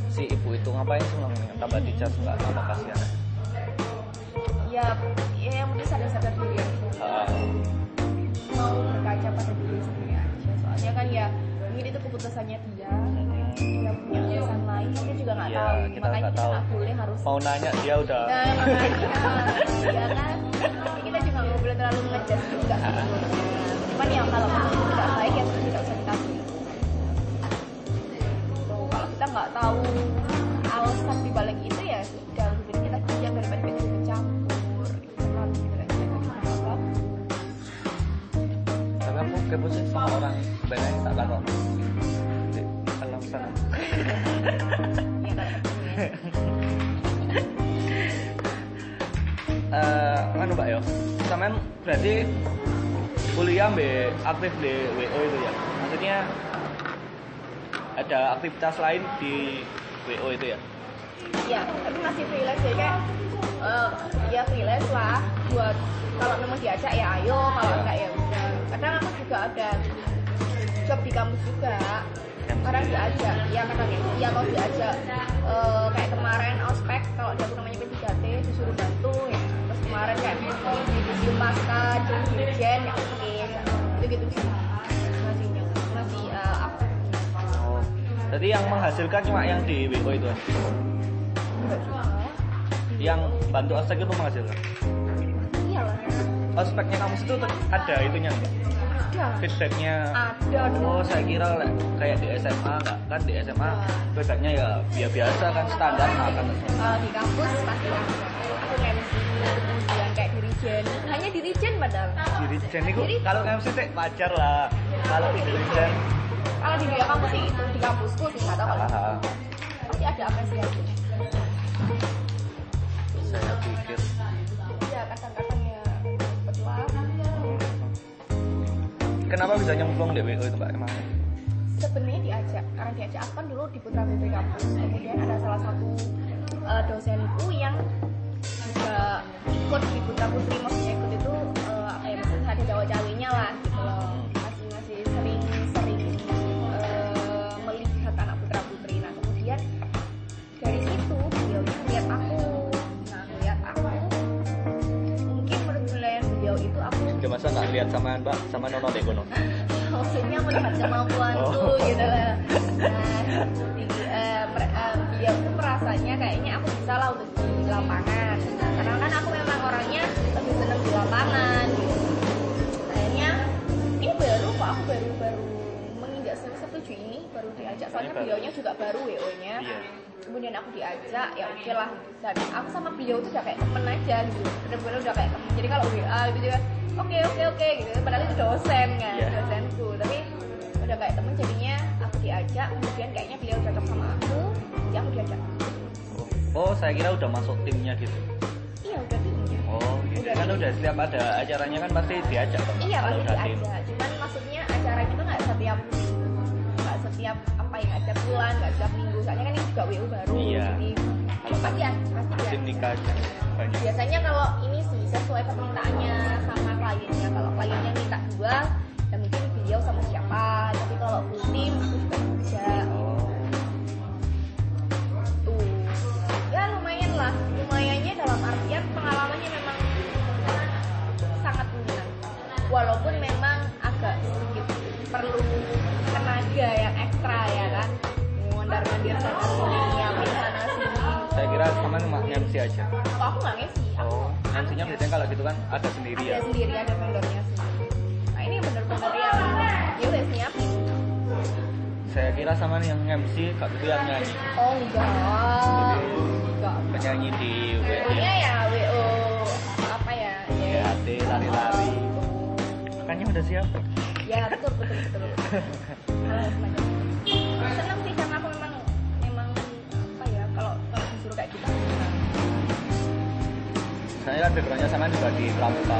si ibu itu. Ngapain sih ngomongnya? Tambah dicat nggak? Tambah kasihan. Ya ya yang penting sadar-sadar diri Ah, mau berkaca pada diri sendiri aja. Soalnya kan ya mungkin itu keputusannya dia punya alasan lain kita juga nggak Iya, tahu. kita makanya kita nggak boleh harus mau nanya dia udah nah makanya ya kan? Jadi kita juga nggak boleh terlalu ngejudge juga cuman ya kalau itu tidak baik ya tidak usah kita Tuh, kalau kita nggak tahu alasan dibalik itu ya sudah lebih kita diam daripada kita ikut campur Jangan kita tidak apa tapi aku kepo sih sama orang sebenarnya tak lakukan di alam sana ya <laughs> kan eh anu mbak yo. Sampean berarti kuliah mbak aktif di WO itu ya? Maksudnya ada aktivitas lain di WO itu ya? Ya tapi masih freelance jadi kayak eh, ya freelance lah buat kalau memang diajak ya ayo kalau Ya. enggak ya udah. Kadang aku juga ada job di kampus juga kadang diajak ya kadang ya kalau diajak eh, kayak kemarin ospek kalau dia namanya P3T disuruh bantu ya. Terus kemarin kayak di di pasca jadi dirjen ya oke itu gitu sih. Masih masih eh, aktif oh. Jadi yang menghasilkan cuma yang di WO itu aja. enggak juga. Yang bantu ospek itu menghasilkan? Iyalah ospeknya kamu itu ada itunya? Ada. Feedbacknya? Ada dong Oh, saya kira le- kayak di SMA enggak. Kan di SMA feedbacknya ya biasa biasa kan standar makan kalau di kampus pasti aku MC kemudian kayak dirijen hanya dirijen padahal. Dirijen itu? Kalau MC teh wajar lah. Kalau di Dirijen kalau di dunia kampus sih itu di kampusku sih nggak tahu kalau pasti ada apresiasi saya pikir kenapa bisa nyemplung di WO itu Mbak emang? sebenarnya diajak karena diajak aku kan dulu di Putra Putri kampus kemudian ada salah satu eh, dosenku yang juga ikut di Putra Putri maksudnya ikut itu eh, apa ya maksudnya ada cawe cawenya lah gitu loh Lihat sama Mbak sama Nono deh kono? maksudnya melihat kemampuanku Oh. gitu lah nah, di, eh, mer- eh, beliau tuh merasanya kayaknya aku bisa lah untuk di lapangan nah, karena kan aku memang orangnya lebih seneng di lapangan gitu akhirnya ini baru kok aku baru baru menginjak semester tujuh ini baru diajak soalnya beliaunya juga baru WO nya Iya. Kemudian aku diajak ya oke lah dan aku sama beliau tuh udah kayak temen aja gitu bener-bener udah kayak temen jadi kalau WA gitu ya oke oke oke gitu padahal itu dosen kan Iya. dosenku tapi udah kayak temen jadinya aku diajak kemudian kayaknya beliau cocok sama aku ya aku diajak Oh, saya kira udah masuk timnya gitu. iya udah timnya Oh, gitu. Udah. Kan udah setiap ada acaranya kan pasti diajak toh, iya pasti tim. diajak cuman maksudnya acaranya itu nggak setiap nggak setiap apa ya nggak setiap bulan nggak setiap minggu. Soalnya kan ini juga WU baru Iya. jadi Kalau pasti ya pasti diajak. nikah aja banyak. biasanya kalau ini sih sesuai permintaannya sama kliennya. Kalau kliennya minta dua ya mungkin beliau sama siapa. Tapi kalau full tim aku juga bisa. Oh, tuh. Ya lumayan lah. Lumayannya dalam artian pengalamannya memang sangat menyenangkan walaupun memang agak sedikit perlu tenaga yang ekstra ya mondar mandir sana sini nyiapin sana sini saya kira sama MC aja. kok aku nggak aku Oh, MC-nya biasanya kalau gitu kan ada sendiri ada ya. sendiri ada vendornya sendiri nah ini bener-bener yang ya udah siapin Saya kira sama yang MC gak gitu yang nyanyi. oh enggak enggak Penyanyi di WO nya ya WO apa ya ya WAT, lari-lari. Makanya udah siap. ya betul betul betul <laughs> itu. seneng sih karena Saya kan backgroundnya sama juga di pramuka.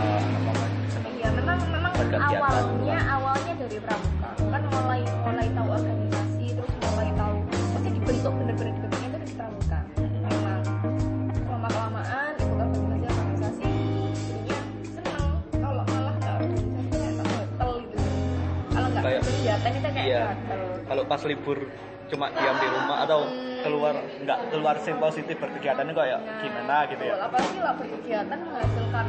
Iya, memang memang awalnya awalnya dari pramuka. Kan mulai mulai tahu organisasi terus mulai tahu maksudnya dibentuk bener-bener dibentuknya itu di pramuka. Memang lama kelamaan ikut organisasi organisasi jadinya seneng kalau malah nggak organisasi ternyata gatel gitu. Kalau nggak kegiatan itu kayak Iya. gatel. Kalau pas libur cuma diam di rumah atau keluar nggak keluar sih positif berkegiatan itu kayak Nah, gimana gitu ya. Apalagi lah berkegiatan menghasilkan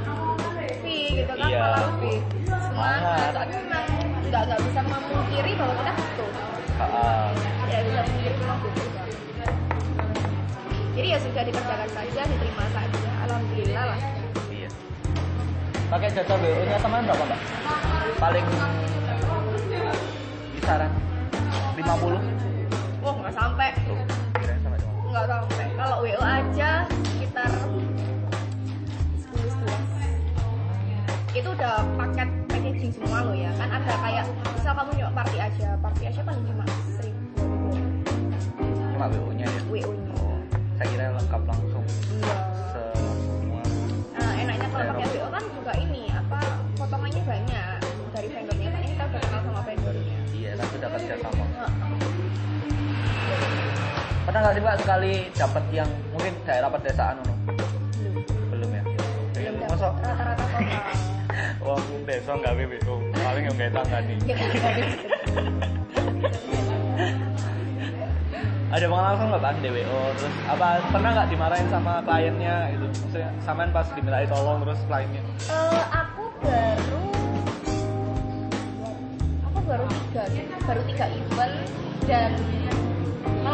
fee gitu kan Iya. malah lebih semangat. Soalnya memang nggak nggak bisa memungkiri bahwa kita butuh. Ah, Ya bisa memungkiri memang butuh. Jadi ya sudah dikerjakan saja, diterima saja. Alhamdulillah lah. iya. Pakai jasa WO-nya teman berapa, Mbak? Paling kisaran 50. Wah nggak sampai, Tuh. Nggak sampai. Kalau WO aja sekitar 10 Itu udah paket packaging semua loh ya. Kan ada kayak misal kamu nyoba party aja, party aja paling cuma seribu Cuma WO-nya ya. WO-nya. Oh, saya kira lengkap langsung Iya. semua. Nah, enaknya kalau pakai WO Pernah nggak sih Mbak sekali dapat yang mungkin daerah pedesaan ono? Belum. Belum ya? Belum dapat. Masa rata-rata <laughs> wong desa nggak WO, paling yang kayak tanggani. Ya nggak ada. Ada pengalaman nggak kan DWO terus apa pernah nggak dimarahin sama kliennya itu? Maksudnya samain pas dimintai tolong terus kliennya Eh, aku baru aku baru tiga baru tiga event dan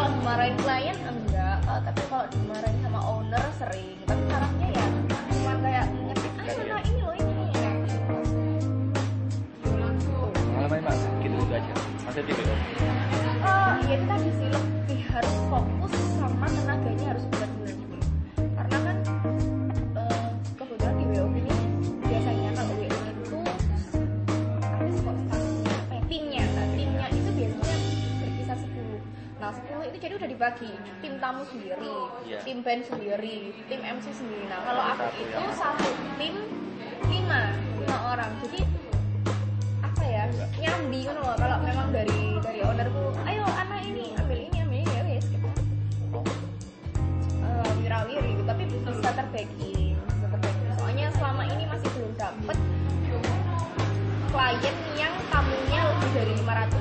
kalau dimarahin klien enggak. Eh, tapi kalau dimarahin sama owner sering. Tapi marahnya ya cuma kayak ngetik ah nah, ini loh ini ya. pengalaman mas? Gitu aja. Masih di WO Oh, ya itu tadi sih. Lebih harus fokus dibagi. Tim tamu sendiri, Iya. tim band sendiri, tim MC sendiri. Nah kalau aku Satu itu yang- satu tim 5 lima orang. Jadi apa ya nyambi kan loh. Kalau memang dari dari ownerku ayo anak ini ambil ini ambil ini ya wes gitu. Eh, wirawiri gitu. Tapi bisa terbagi bisa terbagi. Soalnya selama ini masih belum dapet klien yang tamunya lebih dari 500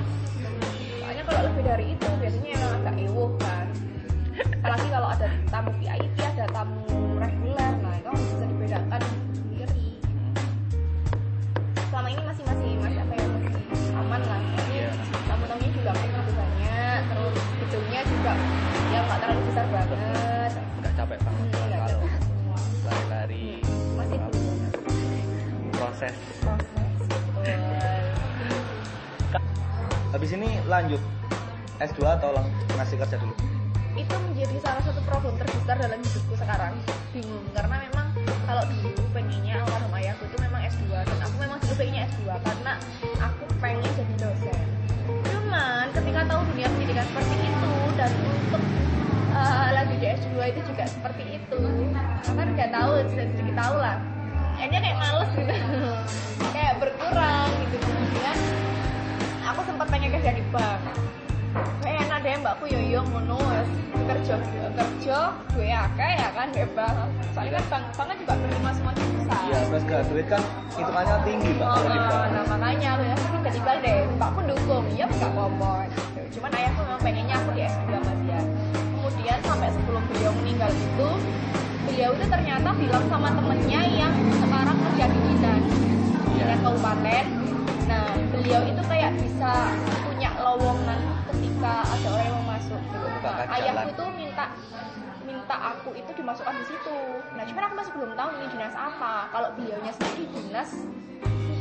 tamu VIP ada tamu reguler. Nah itu bisa dibedakan sendiri. Selama ini masih masih masih apa ya masih aman lah. Iya. tamu-tamunya juga nggak terlalu banyak. Terus gedungnya juga ya nggak terlalu besar banget. Nggak capek banget Hmm, kalau capek lari-lari. Masih belum. proses. Proses habis ini lanjut S2 atau lang ngasih kerja dulu itu menjadi salah satu problem terbesar dalam hidupku sekarang. Bingung karena memang kalau dulu pengennya almarhum ayahku itu memang S2 dan aku memang dulu pengennya S2 karena aku pengen jadi dosen. Cuman ketika tahu dunia pendidikan seperti itu dan untuk uh, lagi di S2 itu juga seperti itu. Kan nggak tahu sedikit tahu lah. Akhirnya kayak males gitu. <laughs> Kayak berkurang gitu. Kemudian aku sempat pengen kerja di bank. Enak deh mbakku yo yo ngono kerja kerja gue akeh ya kan bebas. Soalnya kan bank bank kan juga menerima semua besar. Iya fresh graduate kan hitungannya tinggi mbak oh, di bank nah makanya ya kan jadi deh. Mbakku dukung iya nggak apa-apa. Cuman ayahku memang pengennya aku di S2 sama dia. Kemudian sampai sebelum beliau meninggal itu beliau itu ternyata bilang sama temennya yang sekarang kerja di dinas dinas kabupaten. Nah beliau itu kayak bisa punya lowongan ketika ada orang yang mau masuk gitu. Nah, ayahku tuh minta minta aku itu dimasukkan di situ. Nah, cuman aku masih belum tahu ini dinas apa. Kalau beliaunya sendiri dinas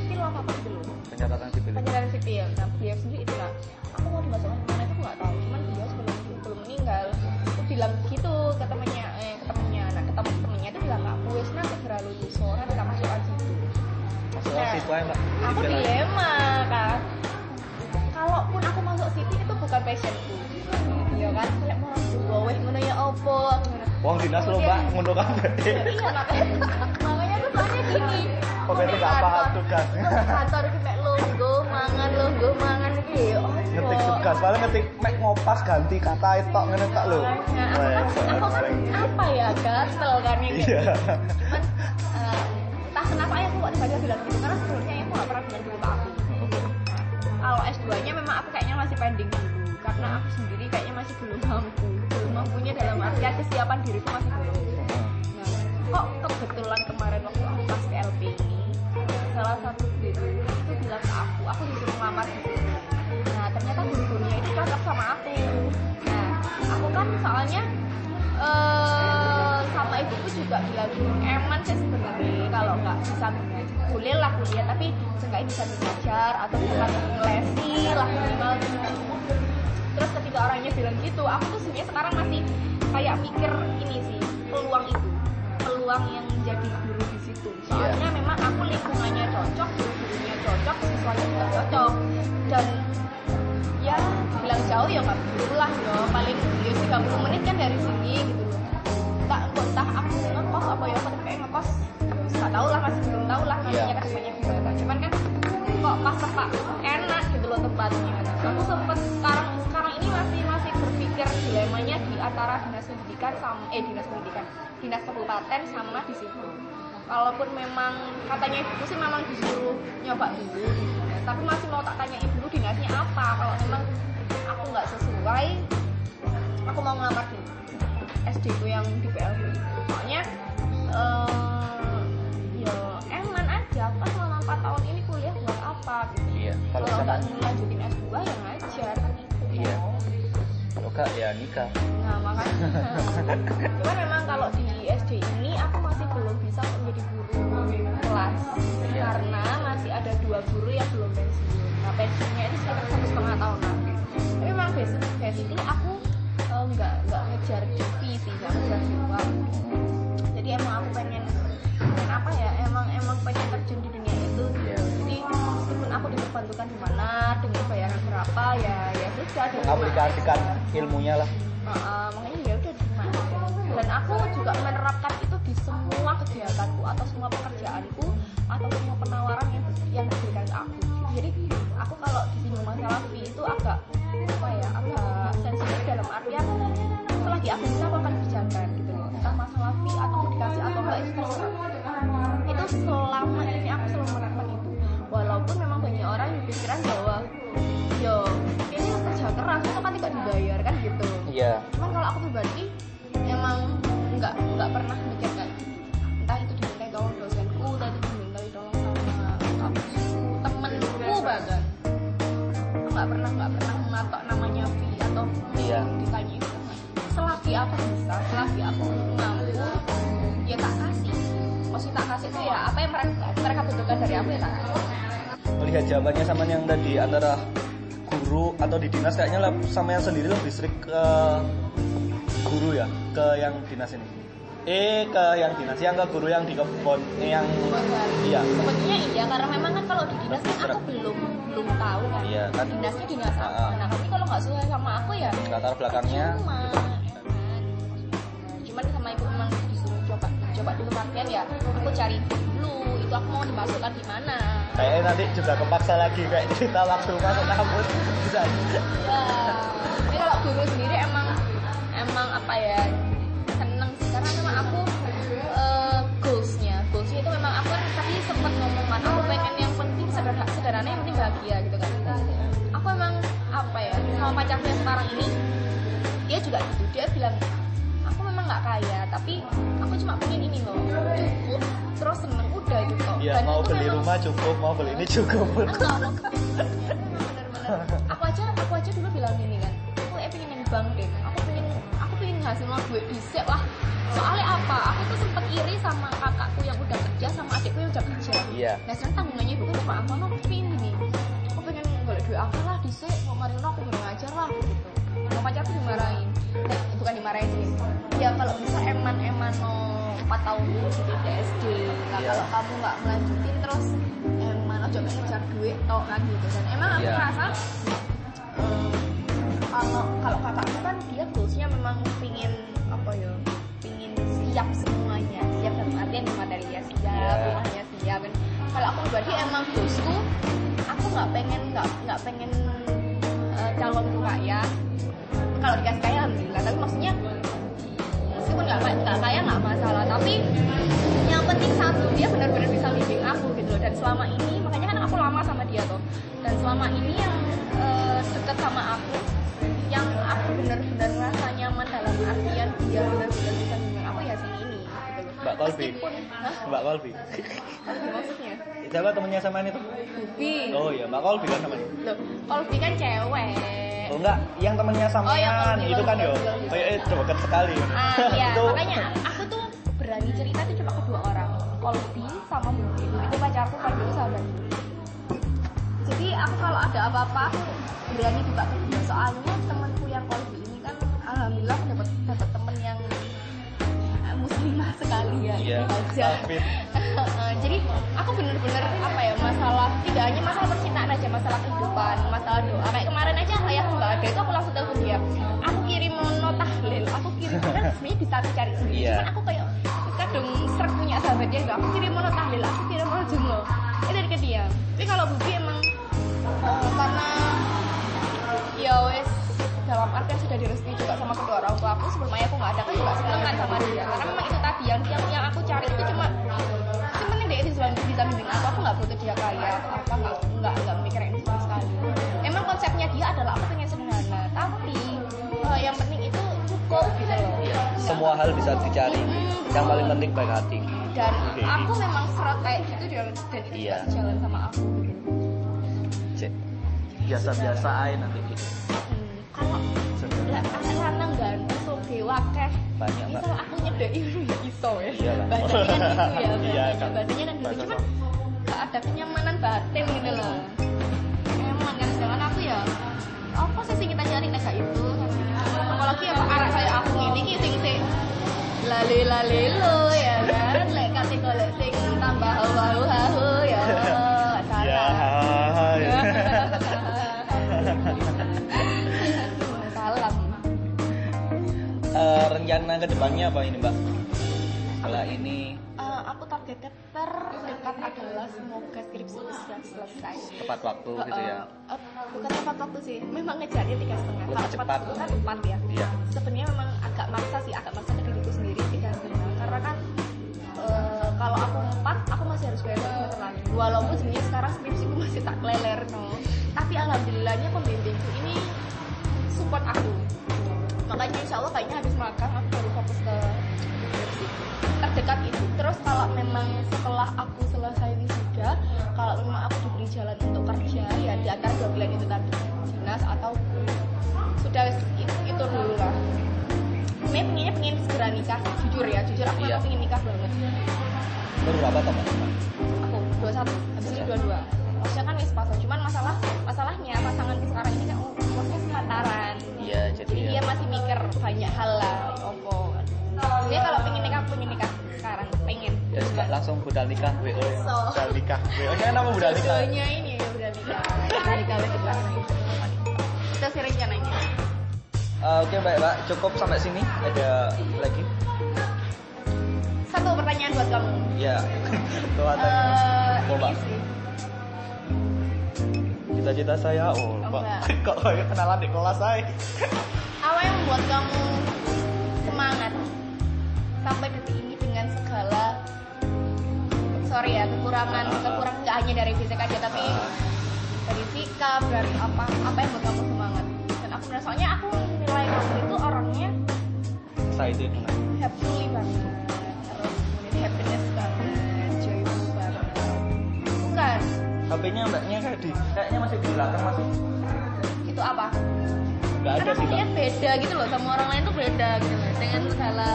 sipil apa apa gitu loh. pencatatan sipil Penyerahan sipil. Nah, beliau sendiri itu lah. Aku mau dimasukkan di mana itu nggak tahu. Cuman beliau sebelum belum meninggal itu bilang gitu ke temennya, eh ke temennya. Nah, ke temen temennya itu bilang aku wes nanti segera lulus, soalnya kita masukkan situ. masuk Nah, situ aja mbak aku Sipil aja. dilema kan kalaupun aku masuk itu bukan passionku iya kan kayak mau dua weh ngono ya opo. Wong dinas lo mbak ngono kan iya makanya tuh soalnya gini Aku nggak di paham kantor- tugas. aku kantor mek lungguh mangan lungguh mangan iki ya opo ngetik tugas paling ngetik mek ngopas ganti kata itu ngene tak lo Nah, aku kan, kan apa ya gatel kan kayak Iya. gitu. Eh, entah kenapa ya aku kok tiba-tiba bilang gitu karena sebelumnya aku gak pernah bilang gitu ke aku. Kalau S2 nya memang aku kayaknya masih pending dulu karena aku sendiri kayaknya masih belum mampu belum mampunya dalam artian kesiapan diriku masih belum. Nah, kok kebetulan kemarin waktu aku pas LP ini salah satu guru itu bilang ke aku aku disuruh ngelamar di situ. Nah ternyata guru-gurunya itu cocok sama aku. Nah aku kan soalnya eh sama ibuku juga bilang eman sih sebenarnya kalau nggak bisa boleh lah kuliah tapi seenggaknya bisa belajar atau bisa ngelesi lah minimal terus ketika orangnya bilang gitu aku tuh sebenarnya sekarang masih kayak mikir ini sih peluang itu. Peluang yang jadi guru di situ. Soalnya memang aku lingkungannya cocok gurunya cocok siswanya juga cocok. Dan ya bilang jauh ya nggak perlu lah ya paling ya 30 menit kan dari sini gitu loh. Tak entah aku ngekos apa ya aku kayak ngekos. Nggak tahu lah masih belum tahu lah Iya. kan semuanya gimana. Cuman kan kok pas tempat enak gitu loh tempatnya. Aku sempet sekarang ini masih masih berpikir dilemanya di antara dinas pendidikan sama eh dinas pendidikan dinas kabupaten sama di situ. Walaupun memang katanya ibuku sih memang disuruh nyoba dulu tapi masih mau tak tanya ibu dinasnya apa? Kalau memang aku nggak sesuai aku mau ngelamar di SD ku yang di PLB itu soalnya eh ya eman aja. Kan selama 4 tahun ini kuliah buat apa? Gitu iya kalau nggak lanjutin S2 ya itu Iya. Enggak ya nikah nah makanya. Cuman memang kalau di SD ini aku masih belum bisa menjadi guru kelas. Iya. karena masih ada dua guru yang belum pensiun. Nah pensiunnya itu sekitar satu setengah tahun. Lagi tapi memang basic basically aku eh, nggak nggak ngejar DP sih nggak ngejar jiwa jadi emang aku pengen pengen apa ya emang emang pengen terjun di dunia itu. Iya. jadi meskipun aku diperbantukan di mana dengan bayaran berapa ya ya sudah aplikasikan ilmunya lah antara guru atau di dinas kayaknya lah sama yang sendiri lebih sering ke guru ya ke yang dinas ini eh ke yang dinas yang ke guru yang di kebun eh, yang iya Sebetulnya iya karena memang kan kalau di dinas kan aku belum belum tahu kan. Iya, kan. Dinasnya dinas Ah, apa. ah. Nah, tapi kalau nggak sesuai sama aku ya latar belakangnya cuma mana kayaknya nanti juga kepaksa lagi kayak cerita waktu masuk kampus bisa. Ya ini kalau guru sendiri emang emang apa ya seneng sih. Karena memang aku eh, goalsnya. Goalsnya itu memang aku kan tadi sempat ngomong kan aku pengen yang penting sederhana sederhana yang penting bahagia gitu kan. Aku emang apa ya sama pacarku yang sekarang ini dia juga gitu. Dia bilang nggak kaya tapi aku cuma pengen ini loh cukup terus seneng udah gitu. Iya Dan mau beli memang- rumah cukup mau beli ini cukup. <laughs> Aku bener-bener aku aja aku aja dulu bilang gini kan aku eh pengen yang bank deh. Aku pengen aku pengen hasil duit disek lah. Soalnya apa? Aku tuh sempet iri sama kakakku yang udah kerja sama adikku yang udah kerja. Iya. nah sekarang tanggungannya ibu kan cuma aku. Aku pengen gini. Aku pengen golek duit apa lah disek mau mari aku kurang ajar lah gitu. Mau pacarku dimarahin bukan dimarahin sih ya kalau bisa eman eman no 4 tahun dulu di TSD nah Iya. kalau kamu nggak melanjutin terus emang ojo pengen ngejar duit tok kan gitu dan emang aku Iya. merasa eh, kalau kalau kakakku kan dia goalsnya memang pingin apa ya pingin siap semuanya siap dalam artian materi ya siap Iya. rumahnya siap kan kalau aku pribadi emang goalsku aku nggak pengen nggak nggak pengen eh, calon kaya kalau dikasih kaya alhamdulillah tapi maksudnya meskipun nggak nggak kaya nggak masalah tapi yang penting satu dia benar-benar bisa bimbing aku gitu loh. Dan selama ini makanya kan aku lama sama dia tuh. Dan selama ini yang eh, deket sama aku yang aku benar-benar merasa nyaman dalam artian dia benar-benar bisa bimbing aku ya si ini. Gitu loh Mbak Kolbi. Mbak Kolbi. Maksudnya? Siapa temennya sama itu Bubi oh iya Mbak Kolbi kan namanya. Loh Kolbi kan cewek Oh enggak, yang temennya sama Oh, yang itu kan yo. Oh iya, itu dekat sekali. Ah <laughs> iya, itu makanya aku tuh berani cerita tuh cuma kedua orang, Kolbi sama Bubi. Itu pacarku dulu sahabat. Jadi aku kalau ada apa-apa aku berani buka ke dia. Soalnya temanku yang Kolbi muslimah sekali ya. Iya, aja. Alvin. <laughs> Jadi aku bener-bener apa ya masalah tidak hanya masalah percintaan aja, masalah kehidupan, masalah doa. Kayak kemarin aja ayahku nggak ada itu aku langsung telepon dia. Aku kirim mono tahlil, aku kirim <laughs> kan sebenarnya bisa aku cari sendiri. Iya. Cuman aku kayak kadang seret punya sahabatnya gitu. Aku kirim mono tahlil, aku kirim mono jumlo. Itu dari ke dia. Tapi kalau Bubi emang eh, karena ya wes dalam artian sudah direstui juga sama kedua orang tua aku sebelum ayahku nggak ada aku juga seneng kan sama dia karena memang itu tadi yang yang, yang aku cari itu cuma cuman dia itu bisa bisa bimbing aku aku nggak butuh dia kaya apa nggak nggak nggak mikir ini sama sekali emang konsepnya dia adalah aku pengen sederhana tapi eh, yang penting itu cukup gitu loh semua hal bisa dicari. Yang paling penting baik hati. dan Oke. aku memang serot kayak gitu dan dan itu juga sejalan sama aku gitu. Biasa-biasa aja nanti. Hmm, kalau lah anak lanang ganteng soge wakeh Banyak, kalau aku nyedek itu <laughs> ya iso ya. Iya bahasanya kan gitu ya. Bahasanya <laughs> kan. gitu. Cuman gak ada kenyamanan batin gitu loh. Emang kan. Sedangkan aku ya apa sih kita cari nek itu apalagi apa arah kayak aku ini ki sing sing lale lale lo ya kan. Lek kate golek sing tambah hawu ya Ya. Eh, rencana ke depannya apa ini Mbak? Setelah ini Eh, aku targetnya terdekat adalah semoga skripsi bisa selesai. tepat waktu gitu ya. Eh, bukan tepat waktu sih, memang ngejarnya tiga setengah. Lebih Kalau cepat. waktu kan empat ya. Iya. Sebenarnya memang agak maksa sih, agak maksa ke diriku sendiri tiga setengah. Karena kan eh, kalau aku empat, aku masih harus bayar semester lagi. Walaupun sebenarnya sekarang skripsiku masih tak leler no. Tapi alhamdulillahnya pembimbingku ini support aku. Makanya insya Allah kayaknya habis makan aku baru fokus ke terdekat itu terus kalau memang setelah aku selesai wisuda kalau memang aku diberi jalan untuk kerja ya di antara dua pilihan itu tadi dinas atau sudah itu, itu dulu lah. Sebenarnya pengennya pengen segera nikah jujur ya jujur aku Iya. pengen nikah banget. Baru berapa teman? aku 21 habis ini 22 maksudnya Indonesia kan wis pas cuman masalah masalahnya pasanganku sekarang ini kan mikir banyak hal lah opo dia kalau pengen nikah pengen nikah sekarang pengen Ya sudah langsung budal nikah WO. So. Budal nikah. WO nya nama budal nikah. Jodohnya ini ya udah nikah udah nikah sekarang itu sih rencananya Eh, Oke baik Mbak, cukup sampai sini. Ada lagi? satu pertanyaan buat kamu Ya. <laughs> Tuh ada. Eh, sih Cita-cita saya, oh, Oh, Mbak. <laughs> Kok kayak kenalan di kelas saya? Apa yang membuat kamu semangat sampai detik ini dengan segala sorry ya kekurangan kekurangan nggak hanya dari fisik aja tapi dari sikap dari apa apa yang membuat kamu semangat? Dan aku merasa soalnya aku nilai kamu itu orangnya dengan happy banget. Terus kemudian happiness banget joyful banget. Bukan HP-nya mbaknya kayak di kayaknya masih di belakang masih itu apa nggak ada sih lihat beda gitu loh sama orang lain tuh beda gitu loh dengan segala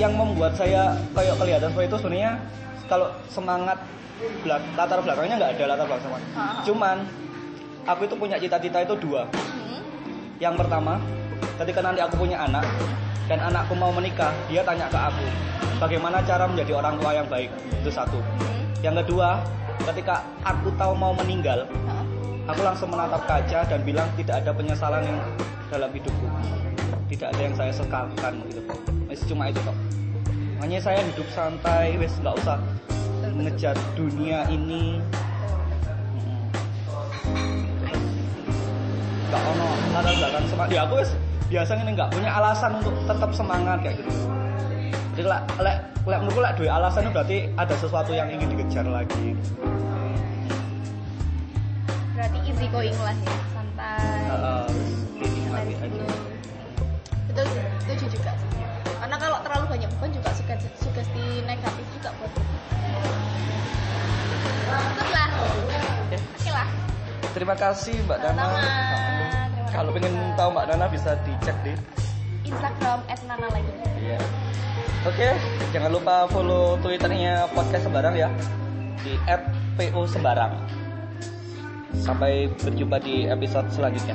yang membuat saya kayak kelihatan seperti itu sebenarnya kalau semangat belak latar belakangnya nggak ada latar belakang semangat. Ah. cuman aku itu punya cita-cita itu dua. Hmm, yang pertama ketika nanti aku punya anak dan anakku mau menikah dia tanya ke aku bagaimana cara menjadi orang tua yang baik? Itu satu. Hmm, yang kedua ketika aku tahu mau meninggal aku langsung menatap kaca dan bilang tidak ada penyesalan yang dalam hidupku. Tidak ada yang saya sesalkan gitu Wes cuma itu kok makanya saya hidup santai wes nggak usah mengejar dunia ini. Nggak ono latar belakang semangat ya aku wes biasanya nggak punya alasan untuk tetap semangat kayak gitu. Jadi lek lek menurutku lek dua alasan itu berarti ada sesuatu yang ingin dikejar lagi easy going lah ya santai dinikmati santai aja dulu. itu setuju juga karena kalau terlalu banyak beban juga sugesti, sugesti negatif juga buat Ikut lah oke lah Terima kasih Mbak Nana. Sama-sama. Terima kasih. Kalau pengen tahu Mbak Nana bisa dicek di. Instagram @nana lagi Iya. Oke, jangan lupa follow Twitternya podcast Sembarang ya di @po Sembarang. Sampai berjumpa di episode selanjutnya.